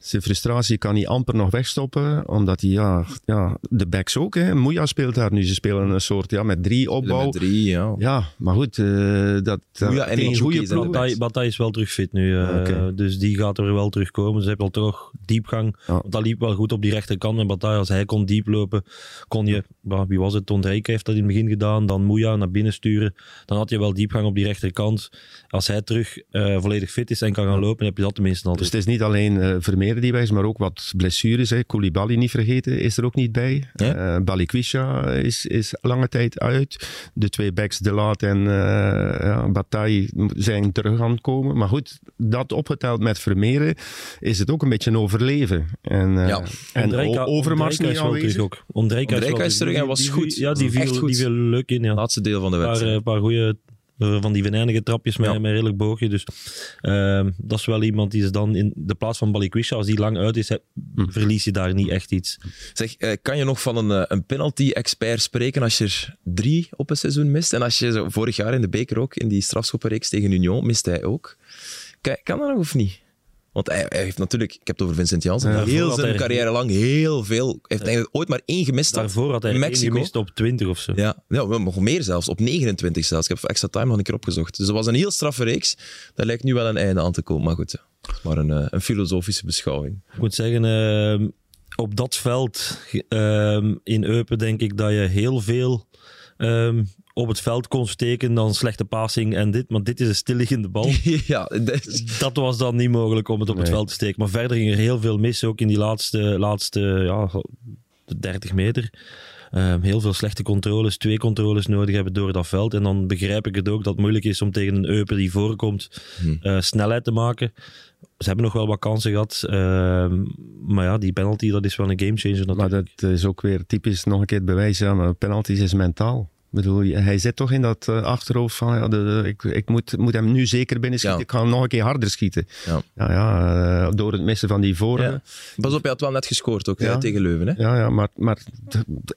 Zijn frustratie kan hij amper nog wegstoppen, omdat hij, ja, ja de backs ook. Hè. Moeja speelt daar nu. Ze spelen een soort, ja, met drie opbouw. Met drie, ja. Ja, maar goed, eh, dat, dat Moeja en Mandzukic goede ploeg. Bataille, Bataille is wel terug fit nu, eh, dus die gaat er wel terugkomen. Ze hebben al toch diepgang. Ja. Dat liep wel goed op die rechterkant. En Bataille, als hij kon diep lopen, kon je, bah, wie was het? Ton Dijk heeft dat in het begin gedaan. Dan Moeja naar binnen sturen. Dan had je wel diepgang op die rechterkant. Als hij terug eh, volledig fit is en kan gaan lopen, heb je dat tenminste Dus altijd. het is niet alleen eh Vermeer die bij is, maar ook wat blessures. Hè. Koulibaly niet vergeten, is er ook niet bij. Ja. Eh Balikwisha is, is lange tijd uit. De twee backs, De Laat en eh ja, Bataille zijn terug aan het komen. Maar goed, dat opgeteld met Vermeer is het ook een beetje een overleven. En, eh Ja. en Ondrejka- O- Overmars Ondrejka niet is terug aanwezig. ook. Ondrejka is terug en was Die- goed. Ja, die Echt goed. die viel leuk in. Ja. Laatste deel van de Een paar, wedstrijd. eh, paar goede van die venijnige trapjes met, Ja. met redelijk boogje. Dus ehm, dat is wel iemand die is dan in de plaats van Balikwisha, als die lang uit is, he- Hm. verlies je daar niet echt iets. Zeg, eh, kan je nog van een, eh, een penalty-expert spreken als je er drie op een seizoen mist? En als je zo vorig jaar in de beker ook, in die strafschoppenreeks tegen Union, mist hij ook. Kan, kan dat nog of niet? Want hij, hij heeft natuurlijk, ik heb het over Vincent Janssen, Ja, heel zijn hij- carrière lang heel veel. Hij heeft eigenlijk ooit maar één gemist. Daarvoor had hij één Mexico. gemist op 20 of zo. Ja, ja, nog meer zelfs. Op 29 zelfs. Ik heb extra time nog een keer opgezocht. Dus dat was een heel straffe reeks. Daar lijkt nu wel een einde aan te komen. Maar goed, ja. Maar een, eh, een filosofische beschouwing. Ik moet zeggen, ehm, op dat veld ehm, in Eupen denk ik dat je heel veel ehm, op het veld kon steken dan slechte passing en dit. Maar dit is een stilliggende bal. ja, dat was dan niet mogelijk om het op het veld te steken. Maar verder ging er heel veel mis, ook in die laatste, laatste ja, 30 meter. Ehm, heel veel slechte controles, twee controles nodig hebben door dat veld. En dan begrijp ik het ook dat het moeilijk is om tegen een Eupen die voorkomt Hm. eh, snelheid te maken. Ze hebben nog wel wat kansen gehad. ehm, maar ja, die penalty, dat is wel een gamechanger Maar dat is ook weer typisch nog een keer het bewijs. Ja, maar penalties is mentaal. Ik bedoel, hij zit toch in dat eh, achterhoofd van ja, de, ik, ik moet, moet hem nu zeker binnen schieten. Ja. Ik ga hem nog een keer harder schieten. Ja. Ja, ja, eh, door het missen van die vorige. Pas op, hij had wel net gescoord ook hè, tegen Leuven. Hè? Ja, ja maar, maar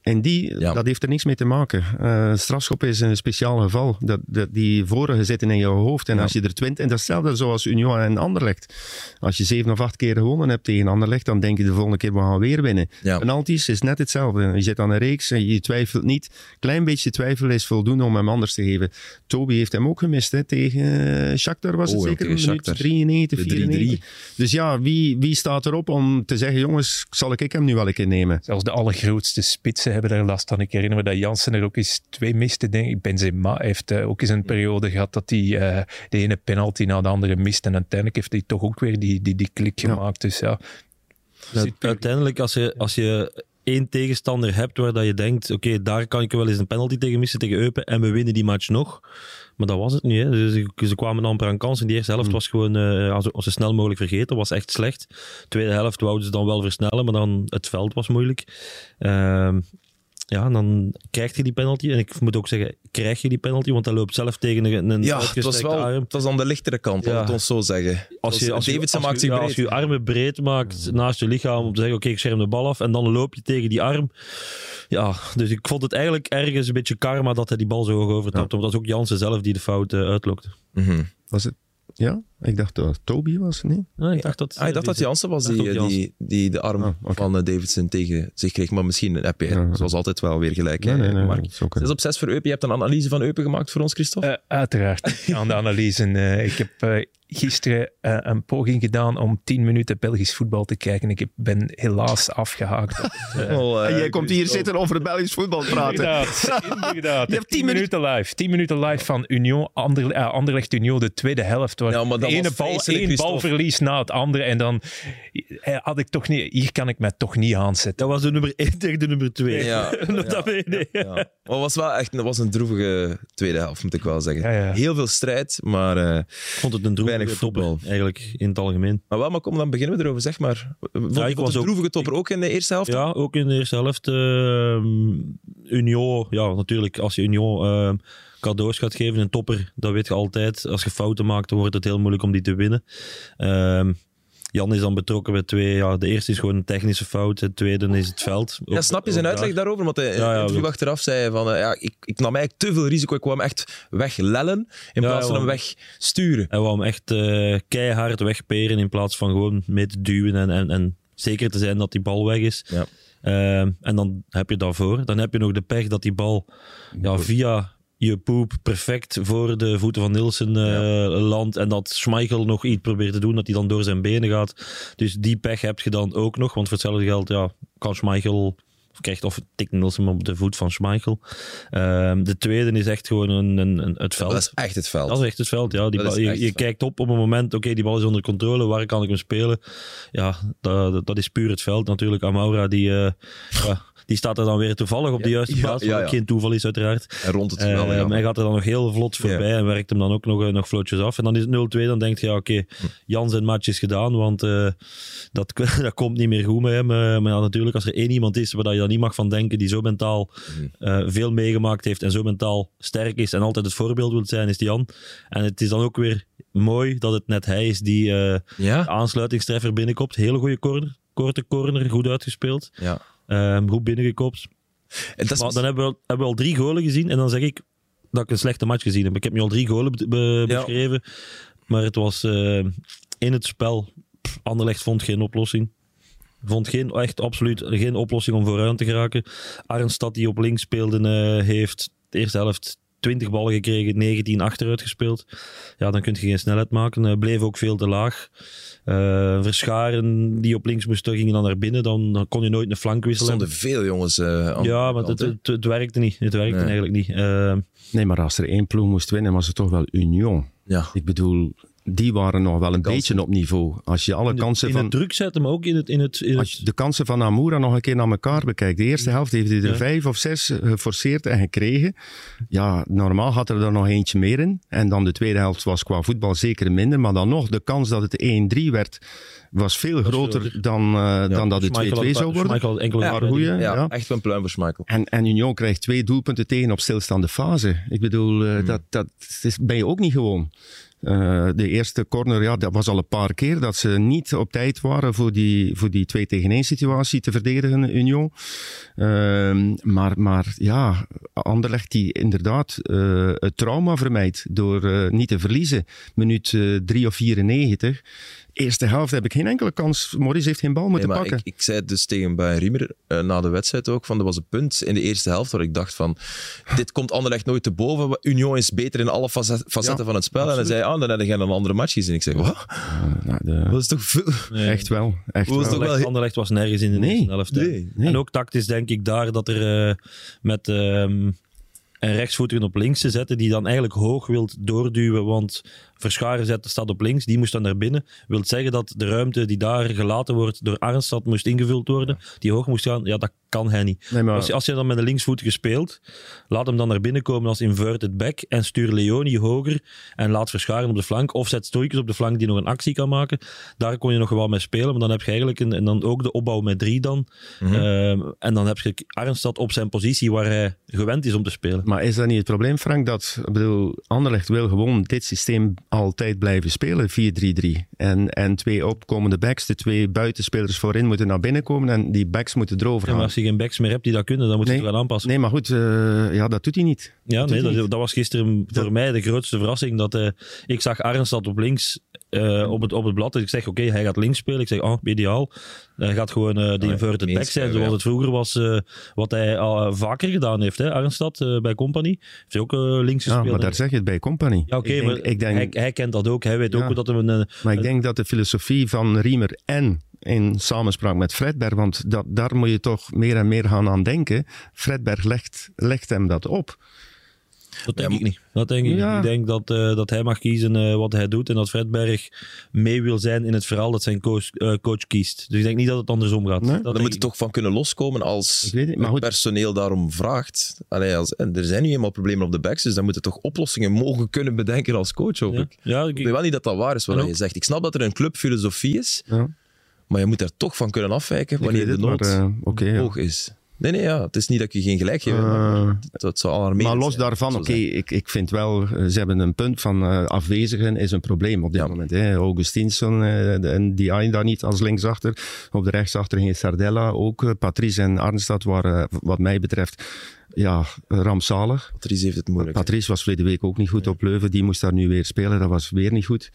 en die, dat heeft er niks mee te maken. Eh strafschop is een speciaal geval. Dat, dat, die vorige zitten in je hoofd. En als je er twintig, en dat is hetzelfde zoals Union en Anderlecht. Als je zeven of acht keer gewonnen hebt tegen Anderlecht, dan denk je de volgende keer we gaan weer winnen. Penalties is net hetzelfde. Je zit aan een reeks en je twijfelt niet. Klein beetje twijfelt twijfel is voldoende om hem anders te geven. Toby heeft hem ook gemist hè, tegen eh, Shakhtar, was het Oh, zeker? tegen Minuut Shakhtar. 93, De 94. Dus ja, wie, wie staat erop om te zeggen, jongens, zal ik hem nu wel een keer nemen? Zelfs de allergrootste spitsen hebben daar last van. Ik herinner me dat Jansen er ook eens twee miste, denk ik. Benzema heeft eh, ook eens een periode gehad dat hij eh, de ene penalty na de andere mist. En uiteindelijk heeft hij toch ook weer die, die, die klik Ja. gemaakt. Dus ja, uiteindelijk, als je, als je één tegenstander hebt waar dat je denkt, oké, daar kan ik wel eens een penalty tegen missen, tegen Eupen, en we winnen die match nog. Maar dat was het niet. Hè. Dus ze, kwamen amper aan kansen. Die eerste helft was gewoon eh, als, als zo snel mogelijk vergeten. was echt slecht. Tweede helft wouden ze dan wel versnellen, maar dan het veld was moeilijk. Ehm, ja, en dan krijg je die penalty. En ik moet ook zeggen, krijg je die penalty, want hij loopt zelf tegen een, een Ja, het was, wel, arm. het was aan de lichtere kant, laat Ja. het ons zo zeggen. Als je, als je, Davidson als maakt je- zich ja, breed. als je je armen breed maakt naast je lichaam om te zeggen, oké, ik scherm de bal af en dan loop je tegen die arm. Ja, dus ik vond het eigenlijk ergens een beetje karma dat hij die bal zo hoog overtrapte. Want dat was ook Jansen zelf die de fout eh, uitlokte. Mhm. Was het? Ja, ik dacht dat Toby was, nee? Ja, ik dacht dat, Ah, ik dacht dat Jansen was dacht die, eh, die, die de arm Ah, van eh, Davidson tegen zich kreeg. Maar misschien heb je, Ja. zoals altijd, wel weer gelijk. Nee, hè, nee, nee. Mark. dat is ook een- 6 op 6 voor Eupen. Je hebt een analyse van Eupen gemaakt voor ons, Christophe? Eh, uiteraard. Aan de analyse. eh, ik heb eh, gisteren eh, een poging gedaan om 10 minuten Belgisch voetbal te kijken. Ik heb, ben helaas afgehaakt. eh, Oh, eh, en jij komt hier zitten over het Belgisch voetbal praten. Inderdaad, inderdaad. Je hebt 10 tien minuten live. 10 minuten live van Union, Ander, eh, Anderlecht Union, de tweede helft. Waar Ja, maar ene bal, één balverlies na het andere. En dan eh, had ik toch niet, hier kan ik mij toch niet aanzetten. Dat was de nummer 1 tegen de nummer 2. Ja, dat weet ik. Ja. Maar het was wel echt dat was een droevige tweede helft, moet ik wel zeggen. Ja, ja. Heel veel strijd, maar, eh, Ik vond het een droevige Weinig topper, voetbal. eigenlijk, in het algemeen. maar wel. Maar kom, dan beginnen we erover. Zeg maar. Vond Ja, je ik het was een ook- droevige topper ook in de eerste helft? Ja, ook in de eerste helft. ehm Union, ja, natuurlijk, als je Union ehm, cadeaus gaat geven, een topper, dat weet je altijd. Als je fouten maakt, dan wordt het heel moeilijk om die te winnen. Ehm, Jan is dan betrokken bij twee. Ja, de eerste is gewoon een technische fout, de tweede is het veld. Ja, snap je zijn uitleg daar. daarover? Want hij Ja, ja, ook. achteraf zei van, eh, ja, ik, ik nam eigenlijk te veel risico. Ik kwam hem echt weglellen in Ja, plaats van ja, hem wegsturen. Hij wou hem echt eh, keihard wegperen in plaats van gewoon mee te duwen en, en, en zeker te zijn dat die bal weg is. Ja. Ehm, en dan heb je daarvoor. Dan heb je nog de pech dat die bal ja, via je poep perfect voor de voeten van Nielsen eh, landt. En dat Schmeichel nog iets probeert te doen, dat hij dan door zijn benen gaat. Dus die pech heb je dan ook nog. Want voor hetzelfde geld ja, kan Schmeichel... Of krijgt of tikt Nielsen op de voet van Schmeichel. Ehm, de tweede is echt gewoon een, een, een- het veld. Dat is echt het veld. Dat is echt het veld, ja. Die bal- je kijkt op op een moment, oké, die bal is onder controle, waar kan ik hem spelen? Ja, dat, dat- is puur het veld natuurlijk. Amaura, die, eh, ja, die staat er dan weer toevallig op de juiste plaats, wat ja, ook geen toeval is uiteraard. Hij rond het wel. Ja. Hij gaat er dan nog heel vlot voorbij en werkt hem dan ook nog, eh, nog vlotjes af. En dan is het 0-2, dan denkt je, ja, oké, Hm. Jan zijn match is gedaan, want eh, dat, dat komt niet meer goed met hem. Eh, maar natuurlijk, als er één iemand is waar je dan niet mag van denken, die zo mentaal Hm. veel meegemaakt heeft en zo mentaal sterk is en altijd het voorbeeld wil zijn, is die Jan. En het is dan ook weer mooi dat het net hij is die ja? aansluitingstreffer binnenkomt. Hele goede corner, korte corner, goed uitgespeeld. ja. Ehm, goed binnengekopt. En dat is Maar dan hebben we, al- hebben we al drie golen gezien en dan zeg ik dat ik een slechte match gezien heb. Ik heb nu al drie golen be- be- Ja. beschreven, maar het was eh, in het spel. Pff, Anderlecht vond geen oplossing. Vond geen, echt absoluut geen oplossing om vooruit te geraken. Arnstad die op links speelde, eh, heeft de eerste helft 20 ballen gekregen, 19 achteruit gespeeld. Ja, dan kun je geen snelheid maken. Eh, bleef ook veel te laag. Eh, Verscharen die op links moesten, gingen dan naar binnen. Dan, dan kon je nooit een flank er wisselen. stonden veel jongens eh, aan Ja, maar het, het, het werkte niet. Het werkte Nee. eigenlijk niet. Nee, maar als er één ploeg moest winnen, was het toch wel Union. Ja. Ik bedoel, die waren nog wel een kansen. beetje op niveau. Als je alle in de- kansen in van... het druk zetten, maar ook in het... In het, in Als je de kansen van Amoura nog een keer naar elkaar bekijkt. De eerste helft heeft hij er Ja. vijf of zes eh, geforceerd en gekregen. Ja, normaal had er er nog eentje meer in. En dan de tweede helft was qua voetbal zeker minder. Maar dan nog, de kans dat het 1-3 werd, was veel groter dan, eh, dan dat het 2-2 Schmeichel had- zou worden. Schmeichel had enkele Ja, Maar goeie, Ja, ja. echt wel een pluim voor Schmeichel. En, en Union krijgt twee doelpunten tegen op stilstaande fase. Ik bedoel, eh, Hmm. dat, dat is, ben je ook niet gewoon. Uh, de eerste corner, ja, dat was al een paar keer dat ze niet op tijd waren voor die, voor die 2 tegen 1 situatie te verdedigen, Union. Uh, maar, maar ja, Anderlecht die inderdaad uh, het trauma vermijdt door niet te verliezen. Minuut 3 of 94 eerste helft heb ik geen enkele kans. Morris heeft geen bal moeten pakken. Ik, ik, zei dus tegen bij Riemer uh, na de wedstrijd ook, van er was een punt in de eerste helft waar ik dacht van, dit komt Anderlecht nooit te boven. Union is beter in alle facetten van het spel. En hij zei, ah, dan heb je een andere match gezien. Ik zeg, wat? Uh, nou, de... Dat is toch veel... Nee. Echt wel. Echt wel. Anderlecht, was nergens in de nee. eerste helft. Nee. Nee. En ook tactisch denk ik daar dat er uh, met... Um, en rechtsvoeter op links te zetten, die dan eigenlijk hoog wilt doorduwen, want Verscharen zet, staat op links, die moest dan naar binnen. Wil zeggen dat de ruimte die daar gelaten wordt door Arnstad moest ingevuld worden, die hoog moest gaan. Ja, dat kan hij niet. Nee, maar... als, je, als je dan met een linksvoet gespeeld, laat hem dan naar binnen komen als inverted back en stuur Leoni hoger en laat Verscharen op de flank of zet Stoikers op de flank die nog een actie kan maken. Daar kon je nog wel mee spelen, maar dan heb je eigenlijk een, en dan ook de opbouw met drie dan. Mm -hmm. en dan heb je Arnstad op zijn positie waar hij gewend is om te spelen. Maar is dat niet het probleem, Frank? Dat, ik bedoel, Anderlecht wil gewoon dit systeem altijd blijven spelen, 4-3-3. En, en twee opkomende backs, de twee buitenspelers voorin moeten naar binnen komen en die backs moeten erover gaan. maar als je geen backs meer hebt die dat kunnen, dan moet je nee, het aanpassen. Nee, maar goed, uh, ja, dat doet hij niet. Ja, nee, dat, dat, was gisteren voor mij de grootste verrassing. Dat, uh, ik zag Arnstad op links uh, op, het, op het blad. Dus ik zeg, oké, okay, hij gaat links spelen. Ik zeg, oh, ideaal. Hij gaat gewoon uh, de inverted back zijn, zoals het vroeger was. Uh, wat hij al vaker gedaan heeft, hè, Arnstad, bij Company. Heeft hij ook links gespeeld. Ja, maar daar zeg je het bij Company. Ja, oké, okay, ik denk, hij, hij, kent dat ook. Hij weet ja, ook dat hij een... maar ik denk dat de filosofie van Riemer en in samenspraak met Fredberg, want dat, daar moet je toch meer en meer gaan aan denken. Fredberg legt, legt hem dat op. Dat denk ik niet. Dat denk ik. ik denk dat, uh, dat hij mag kiezen uh, wat hij doet en dat Fredberg mee wil zijn in het verhaal dat zijn coach, uh, coach kiest. Dus ik denk niet dat het andersom gaat. Nee? Daar moet je toch van kunnen loskomen als het, het personeel daarom vraagt. Allee, als, en er zijn nu eenmaal problemen op de backs, dus dan moeten toch oplossingen mogen kunnen bedenken als coach, hoop ik. Ja, ik, ik weet wel niet dat dat waar is wat je zegt. Ik snap dat er een clubfilosofie is, maar je moet daar toch van kunnen afwijken wanneer de nood maar, okay, hoog is. Nee, nee, ja. het is niet dat ik je geen gelijk geef. Dat zou alarmerend Maar los daarvan, oké, ik, ik vind wel, eh, ze hebben een punt van uh, afwezigen is een probleem op dit moment. Hè. Augustinsson, uh, en die daar niet als linksachter. Op de rechtsachter ging Sardella ook. Patrice en Arnstad waren, wat mij betreft, ja, rampzalig. Patrice heeft het moeilijk. Patrice was verleden week ook niet goed op Leuven. Die moest daar nu weer spelen. Dat was weer niet goed.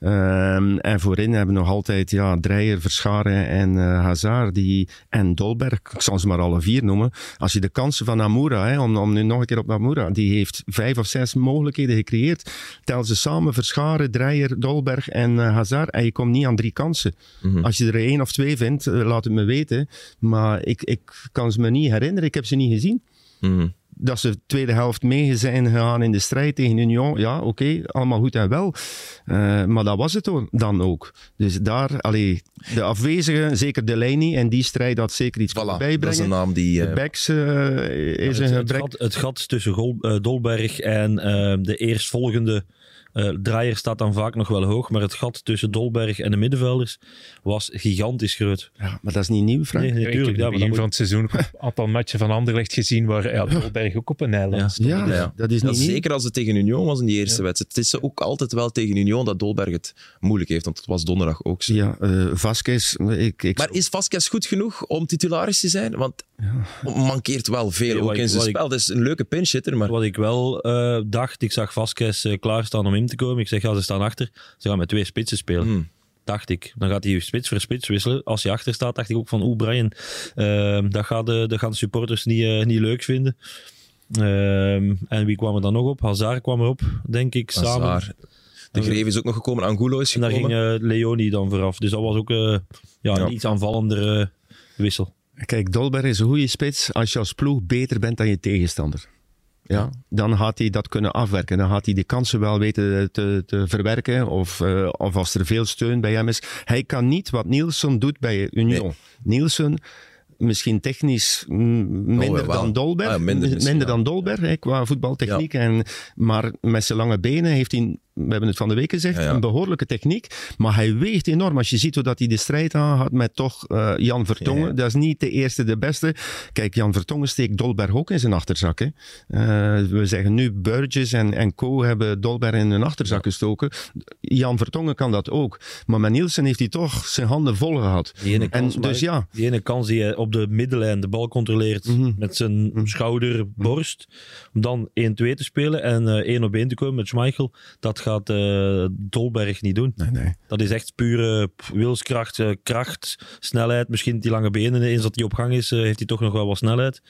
Mm um, en voorin hebben we nog altijd ja, Dreyer, Verscharen en uh, Hazard die, en Dolberg. Ik zal ze maar alle vier noemen. Als je de kansen van Amoura, hè, om, om nu nog een keer op Amoura, die heeft vijf of zes mogelijkheden gecreëerd. Tel ze samen, Verscharen, Dreyer, Dolberg en uh, Hazard. En je komt niet aan drie kansen. Mm -hmm. Als je er één of twee vindt, uh, laat het me weten. Maar ik, ik kan ze me niet herinneren. Ik heb ze niet gezien. Mm. Dat ze de tweede helft mee zijn gegaan in de strijd tegen Union, ja, oké, okay, allemaal goed en wel. Uh, maar dat was het dan ook. Dus daar, allee, de afwezigen, zeker Delaney, en die strijd had zeker iets voilà, bijbrengen. Dat is een naam die... Uh... De backs uh, is ja, het, een het gat, het gat tussen Gol, Dolberg en de eerstvolgende uh, Draaier staat dan vaak nog wel hoog, maar het gat tussen Dolberg en de middenvelders was gigantisch groot. Ja, maar dat is niet nieuw, Frank. Nee, natuurlijk. Ja, begin van het seizoen een aantal matchen van Anderlecht gezien waar ja, Dolberg ook op een eiland stond. Ja, ja, dat is niet Zeker als het tegen Union was in die eerste wedstrijd. Het is ook altijd wel tegen Union dat Dolberg het moeilijk heeft, want het was donderdag ook zo. Ja, uh, Vasquez... Ik, ik... Maar is Vasquez goed genoeg om titularis te zijn? Want mankeert wel veel, ook in zijn spel. Het is een leuke pinchitter, maar... Wat ik wel uh, dacht, ik zag Vasquez klaarstaan om in te komen. Ik zeg, ja, ze staan achter. Ze gaan met twee spitsen spelen. Hmm. Dacht ik. Dan gaat hij spits voor spits wisselen. Als hij achter staat, dacht ik ook van, oeh, Brian, uh, dat, gaat de, dat gaan de supporters niet, uh, niet leuk vinden. Uh, en wie kwam er dan nog op? Hazard kwam erop, denk ik, Hazard. samen. De Greef is ook nog gekomen, Angulo is gekomen. En daar ging Leoni dan vooraf. Dus dat was ook ja, ja, een iets aanvallendere wissel. Kijk, Dolberg is een goede spits als je als ploeg beter bent dan je tegenstander. Ja, dan gaat hij dat kunnen afwerken. Dan gaat hij die kansen wel weten te, te verwerken. Of, uh, of als er veel steun bij hem is. Hij kan niet wat Nielsen doet bij Union. Nee. Nielsen misschien technisch minder oh, dan Dolberg. Ah, minder, minder dan Dolberg qua voetbaltechniek. Ja. En, maar met zijn lange benen heeft hij we hebben het van de week gezegd, Ja, ja. een behoorlijke techniek. Maar hij weegt enorm. Als je ziet hoe dat hij de strijd aangaat met toch eh, Jan Vertongen. Ja. Dat is niet de eerste, de beste. Kijk, Jan Vertongen steekt Dolberg ook in zijn achterzak. Hè. Eh, we zeggen nu Burgess en, en Co hebben Dolberg in hun achterzak gestoken. Jan Vertongen kan dat ook. Maar met Nielsen heeft hij toch zijn handen vol gehad. Die ene En kans, dus maar- ja, Die ene kans die hij op de middenlijn de bal controleert Mhm. met zijn schouder, borst. Om dan 1-2 te spelen en eh 1 op 1 te komen met Schmeichel. Dat gaat eh, Dolberg niet doen. nee, nee. Dat is echt pure wilskracht, eh, kracht, snelheid. Misschien die lange benen. Eens dat hij op gang is, heeft hij toch nog wel wat snelheid.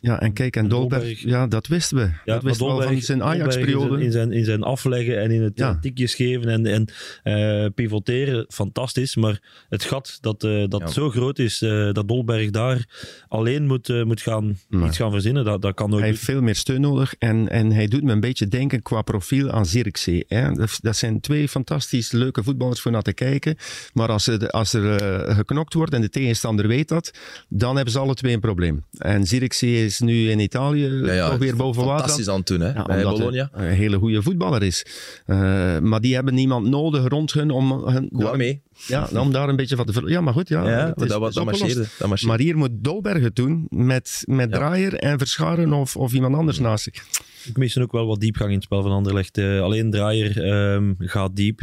Ja, en kijk, en Dolberg, Dolberg- ja, dat wisten we. Ja, dat wisten we al van zijn Ajax-periode. In zijn, in zijn afleggen en in het Ja. eh, tikjes geven en, en eh, pivoteren, fantastisch. Maar het gat dat, eh, dat Ja. zo groot is, dat Dolberg daar alleen moet, moet gaan, iets gaan verzinnen, dat, dat kan nooit. Hij heeft veel meer steun nodig en, en hij doet me een beetje denken qua profiel aan Zirkzee. Hè. Dat, dat zijn twee fantastisch leuke voetballers voor naar te kijken. Maar als er, als er geknokt wordt en de tegenstander weet dat, dan hebben ze alle twee een probleem. En Zirkzee is nu in Italië Ja, ja, toch weer boven water. Fantastisch aan het doen, hè, Ja, bij omdat Bologna. hij een hele goede voetballer is. Eh, maar die hebben niemand nodig rond hun om, hun, mee. ja, om daar een beetje van te Ja, maar goed, ja. Ja, is- dat, was- dat marcheerde. Dat marcheerde. Maar hier moet Dolberg het doen met, met Ja. Draaier en Verscharen of, of iemand anders naast zich. Ik mis ook wel wat diepgang in het spel van Anderlecht. Eh, alleen Draaier ehm, gaat diep.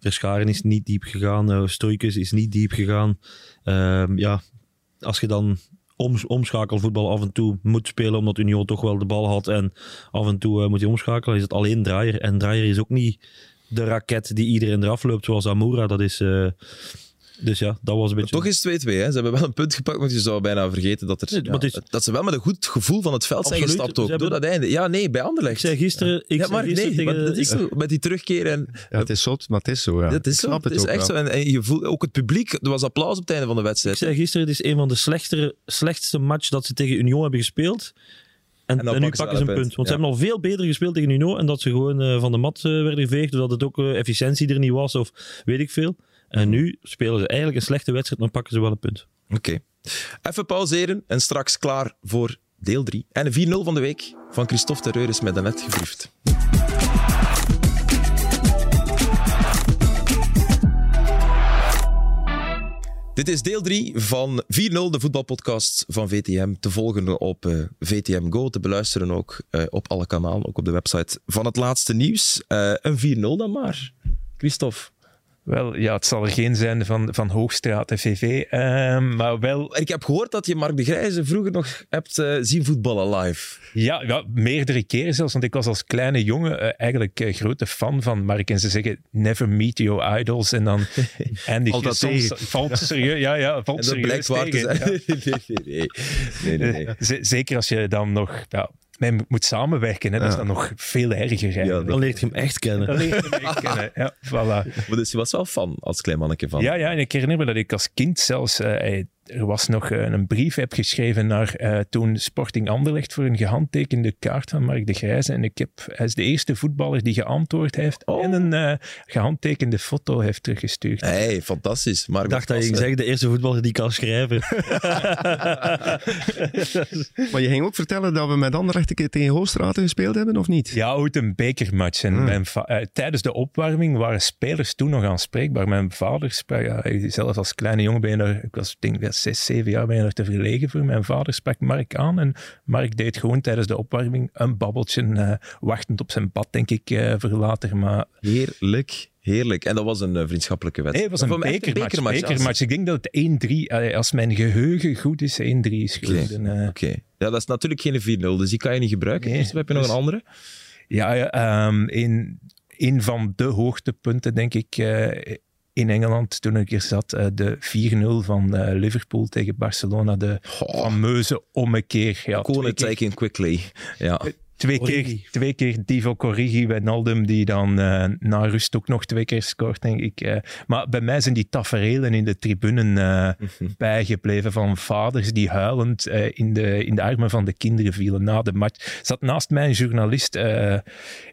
Verscharen is niet diep gegaan. Uh, Stoikens is niet diep gegaan. Ehm, ja, als je dan om, omschakelvoetbal af en toe moet spelen, omdat Union toch wel de bal had en af en toe eh, moet hij omschakelen, is het alleen Draaier. En Draaier is ook niet de raket die iedereen eraf loopt, zoals Amoura. Dat is... eh, dus ja, dat was een beetje... Toch is het 2-2. Hè. Ze hebben wel een punt gepakt, want je zou bijna vergeten dat, er, Nee, ja, maar het is- dat ze wel met een goed gevoel van het veld zijn gestapt ook. hebben- Door dat einde. Ja, nee, bij Ik Anderlecht. zei gisteren... Ik ja, zei maar gisteren nee, tegen, maar dat is ik- zo. Met die terugkeer en... Ja, het is zot, maar het is zo. Ja. dat is Ik zo. snap Het het, is ook echt wel. zo. En, en je voelt ook het publiek. Er was applaus op het einde van de wedstrijd. Ik zei gisteren, het is een van de slechtere, slechtste match dat ze tegen Union hebben gespeeld. En, En nu pakken ze een punt. Want ze hebben al veel beter gespeeld tegen Union. En dat ze gewoon eh, van de mat eh, werden geveegd. Doordat het ook eh, efficiëntie er niet was. Of weet ik veel. En nu spelen ze eigenlijk een slechte wedstrijd. Maar pakken ze wel een punt. Oké. Even pauzeren en straks klaar voor deel 3. En de 4-0 van de week van Christophe Terreur is met net gebriefd. Dit is deel 3 van 4-0, de voetbalpodcast van VTM. Te volgen op eh, VTM Go, te beluisteren ook eh, op alle kanalen, ook op de website van het laatste nieuws. Eh, een 4-0 dan maar. Christophe. Wel, ja, het zal er geen zijn van, van Hoogstraat FVV, ehm, maar wel Ik heb gehoord dat je Mark de Grijze vroeger nog hebt eh, zien voetballen live. Ja, ja, meerdere keren zelfs. Want ik was als kleine jongen eh, eigenlijk eh, grote fan van Mark. En ze zeggen, never meet your idols. En dan eindig je dat soms... Valt serieus, ja, ja, valt En dat serieus blijkt waar te zijn. nee, nee, nee. nee, Zeker als je dan nog ja, mee moet samenwerken. Hè, Dat is dan nog veel erger. Ja. Dan leert je hem echt kennen. Dan leer je hem echt kennen. Ja, voilà. Maar dus je was wel fan als klein manneke van. Ja, ja, en ik herinner me dat ik als kind zelfs... eh, er was nog eh, een brief heb geschreven naar eh, toen Sporting Anderlecht voor een gehandtekende kaart van Mark de Grijze. En ik heb, hij is de eerste voetballer die geantwoord heeft Oh. en een eh, gehandtekende foto heeft teruggestuurd. Hey, fantastisch. Mark Ik dacht dat je ging zeggen, de eerste voetballer die kan schrijven. Maar je ging ook vertellen dat we met Anderlecht een keer tegen Hoogstraten gespeeld hebben, of niet? Ja, ooit een bekermatch. En Hmm. mijn tijdens de opwarming waren spelers toen nog aanspreekbaar. Mijn vader sprak, ja, zelf als kleine jongen ben je er, ik was denk ik zes, zeven jaar ben je er te verlegen voor. Mijn vader sprak Mark aan en Mark deed gewoon tijdens de opwarming een babbeltje, eh, wachtend op zijn bad, denk ik, eh, voor later. Maar Heerlijk, heerlijk. En dat was een eh, vriendschappelijke nee, wedstrijd. het was een echt bekermatch. bekermatch. Ik denk dat het 1-3, eh, als mijn geheugen goed is, 1-3 is Oké. geworden. Oké. Ja, dat is natuurlijk geen 4-0, dus die kan je niet gebruiken. Nee, heb je nog dus- een andere? Ja, ehm, een, een van de hoogtepunten, denk ik, in Engeland toen ik er zat. eh, de 4-0 van eh, Liverpool tegen Barcelona. De Oh, fameuze ommekeer. Ja, keer, taking quickly. Ja. Twee, keer, twee keer Divo Corrigi bij Naldum, die dan eh, na rust ook nog twee keer scoort, denk ik. eh. maar bij mij zijn die tafereelen in de tribunen eh, bijgebleven van vaders die huilend in, de, in de armen van de kinderen vielen na de match. Zat naast mij een journalist,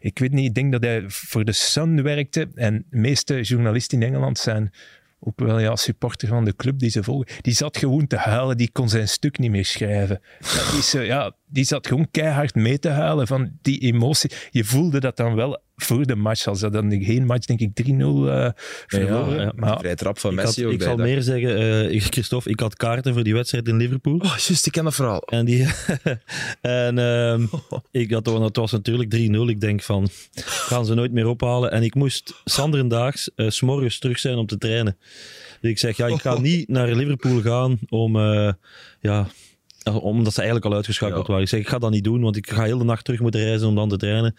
ik weet niet, ik denk dat hij voor de Sun werkte. En de meeste journalisten in Engeland zijn ook wel ja, supporter van de club die ze volgen. Die zat gewoon te huilen, die kon zijn stuk niet meer schrijven. Dat is, eh, ja, die zat gewoon keihard mee te huilen van die emotie. Je voelde dat dan wel voor de match, als dat dan geen match, denk ik 3-0 uh, verloren. ja. Maar Vrij trap van Ik, had- Messi ook ik zal meer zeggen, eh, Christophe, ik had kaarten voor die wedstrijd in Liverpool. Oh, juist, ik ken dat verhaal. En, die, en ehm, ik had, het was natuurlijk 3-0. Ik denk van, gaan ze nooit meer ophalen. En ik moest Sanderendaags eh, s s'morgens terug zijn om te trainen. Dus ik zeg, ja, ik ga niet naar Liverpool gaan om, eh, ja, omdat ze eigenlijk al uitgeschakeld Ja. waren. Ik zeg, ik ga dat niet doen, want ik ga heel de nacht terug moeten reizen om dan te trainen.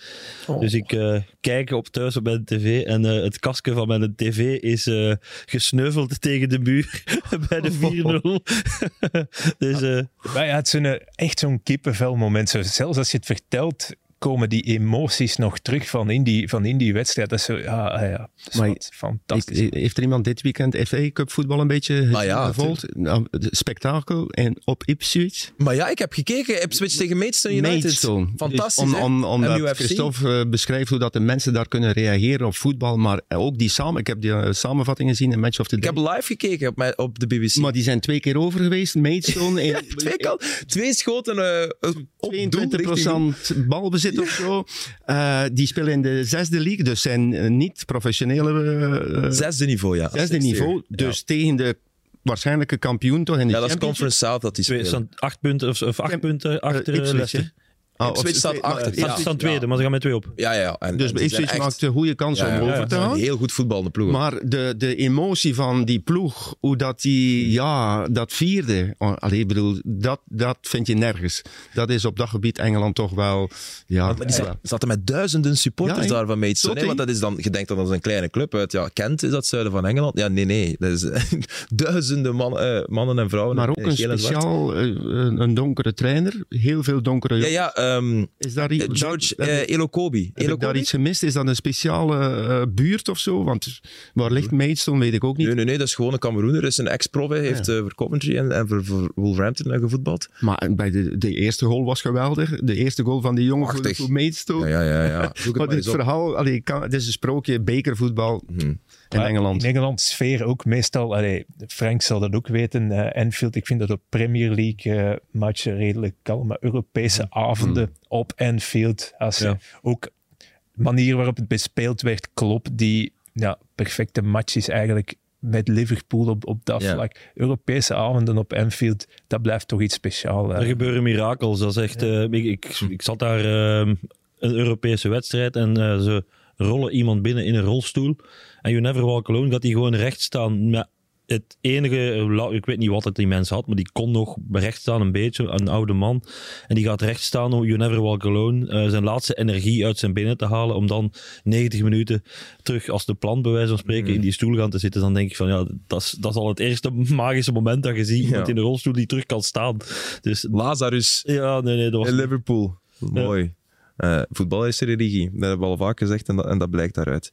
Dus ik eh, kijk op thuis op mijn tv en eh, het kastje van mijn tv is eh, gesneuveld tegen de muur bij de 4-0. dus eh, ja, het is een, eh, echt zo'n kippenvelmoment. Zo, Zelfs als je het vertelt, komen die emoties nog terug van in die, van in die wedstrijd. Dat is zo, ja, ah ja, dat is Maar fantastisch. Ik- heeft er iemand dit weekend FA Cup voetbal een beetje Ah ja, gevolgd? Nou, het spektakel en op Ipswich. Maar ja, ik heb gekeken. Ipswich tegen Maidstone United. Maidstone. Fantastisch, Dus hè? om, om, omdat MUFC. Christophe eh, beschrijft hoe dat de mensen daar kunnen reageren op voetbal, maar ook die samen. Ik heb die eh, samenvatting gezien in Match of the Ik Day. heb live gekeken op, mijn, op de BBC. Maar die zijn twee keer over geweest. Maidstone in twee, twee schoten eh, op doel 22% richting- balbezit of zo. Eh, die spelen in de zesde league, dus zijn eh, niet professionele eh, Zesde niveau, ja. zesde niveau. Dus tegen de waarschijnlijke kampioen toch in de Ja, dat is? Conference South dat die spelen. staan acht punten, of, of acht punten achter Ipswich, Leicester. Ah, of- Ipswich staat nee, achter. Ja, Ja. ze staan tweede, maar ze gaan met twee op. Ja, ja. En, Dus en zijn Ipswich echt- maakt een goede kans Ja, om ja, over te ja, gaan. heel goed voetballende ploeg. Maar de, de emotie van die ploeg, hoe dat die, ja, dat vierde. oh, Allee, ik bedoel, dat, dat vind je nergens. Dat is op dat gebied Engeland toch wel, ja. Maar die ja. zaten met duizenden supporters daar van Maidstone. Hè, hè? Want dat is dan, je denkt dan dat is een kleine club uit ja, Kent, is dat zuiden van Engeland? Ja, nee, nee. Dat is duizenden man, eh, mannen en vrouwen. Maar ook een speciaal, eh, een, een donkere trainer. Heel veel donkere Ja, ja. Ehm, Is daar iets, eh, George eh, heb, Elokobi. heb ik daar Elokobi? iets gemist? Is dat een speciale eh, buurt of zo? Want waar ligt Maidstone, weet ik ook niet. Nee, nee, nee, dat is gewoon een Cameroener. Dat is een ex-prof. Hij heeft eh, voor Coventry en, en voor, voor Wolverhampton gevoetbald. Maar bij de, de eerste goal was geweldig. De eerste goal van die jongen voor, voor Maidstone. Ja, ja, ja. ja. Maar dit verhaal, allee, kan, het is een sprookje bekervoetbal Mhm. In Engeland. In Engeland sfeer ook meestal, allee, Frank zal dat ook weten, eh Anfield, ik vind dat op Premier League eh, matchen redelijk kalm, maar Europese avonden op Anfield, als je ook de manier waarop het bespeeld werd, klopt, die ja, perfecte match is eigenlijk met Liverpool op, op dat Ja. vlak. Europese avonden op Anfield, dat blijft toch iets speciaals. Er gebeuren mirakels. Dat is echt, eh, ik, ik, ik zat daar eh, een Europese wedstrijd en eh, ze rollen iemand binnen in een rolstoel. En You Never Walk Alone gaat die gewoon recht staan. Maar het enige, ik weet niet wat het die mens had, maar die kon nog recht staan een beetje, een oude man. En die gaat recht staan om You Never Walk Alone eh, zijn laatste energie uit zijn binnen te halen. Om dan 90 minuten terug als de plant, bij wijze van spreken, in die stoel gaan te zitten. Dan denk ik van ja, dat is, dat is al het eerste magische moment dat je ziet. Iemand Ja. in een rolstoel die terug kan staan. Dus Lazarus ja, nee, nee, dat was... in Liverpool. Mooi. Eh, voetbal is religie. Dat hebben we al vaak gezegd en dat, en dat blijkt daaruit.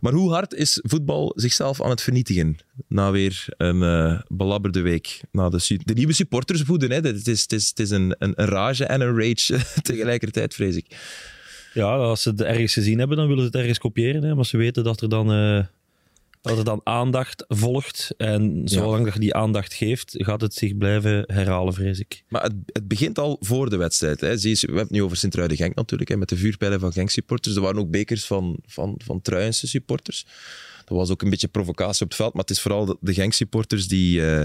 Maar hoe hard is voetbal zichzelf aan het vernietigen? Na weer een eh, belabberde week. Na de, de nieuwe supporters voeden. Hè. Het is, is, het is een, een, een rage en een rage tegelijkertijd, vrees ik. Ja, als ze het ergens gezien hebben, dan willen ze het ergens kopiëren. Hè? Maar ze weten dat er dan, eh, dat er dan aandacht volgt. En zolang dat je die aandacht geeft, gaat het zich blijven herhalen, vrees ik. Maar het, het begint al voor de wedstrijd. Hè. Zie je, we hebben het nu over Sint-Truiden-Genk natuurlijk, hè, met de vuurpijlen van Genk-supporters. Er waren ook bekers van, van, van Truijense supporters. Dat was ook een beetje provocatie op het veld, maar het is vooral de, Genk-supporters die, eh,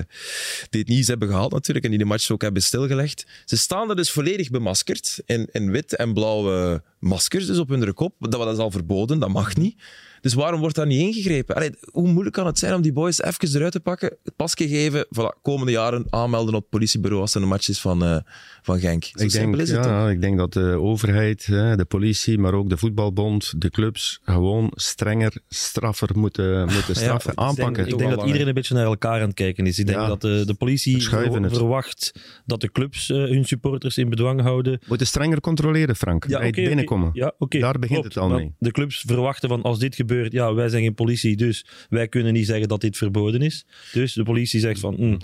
die het nieuws hebben gehaald natuurlijk en die de match ook hebben stilgelegd. Ze staan er dus volledig bemaskerd in, in wit en blauwe maskers dus op hun kop. Dat, dat is al verboden, dat mag niet. Dus waarom wordt daar niet ingegrepen? Allee, hoe moeilijk kan het zijn om die boys even eruit te pakken, het pasje geven, voilà, komende jaren aanmelden op het politiebureau als er een match is van, eh, van Genk. Zo Ik denk, simpel is het toch? ja, ik denk dat de overheid, hè, de politie, maar ook de voetbalbond, de clubs gewoon strenger, straffer moeten, moeten straffen, ik denk, aanpakken. ik denk dat iedereen een beetje naar elkaar aan het kijken is. Ik denk Ja. dat de, de politie het. verwacht dat de clubs eh, hun supporters in bedwang houden. moeten strenger controleren, Frank, bij het binnenkomen. Ja, oké, Daar begint klopt. het al mee. De clubs verwachten van als dit gebeurt, ja, wij zijn geen politie, dus wij kunnen niet zeggen dat dit verboden is. Dus de politie zegt van, hm,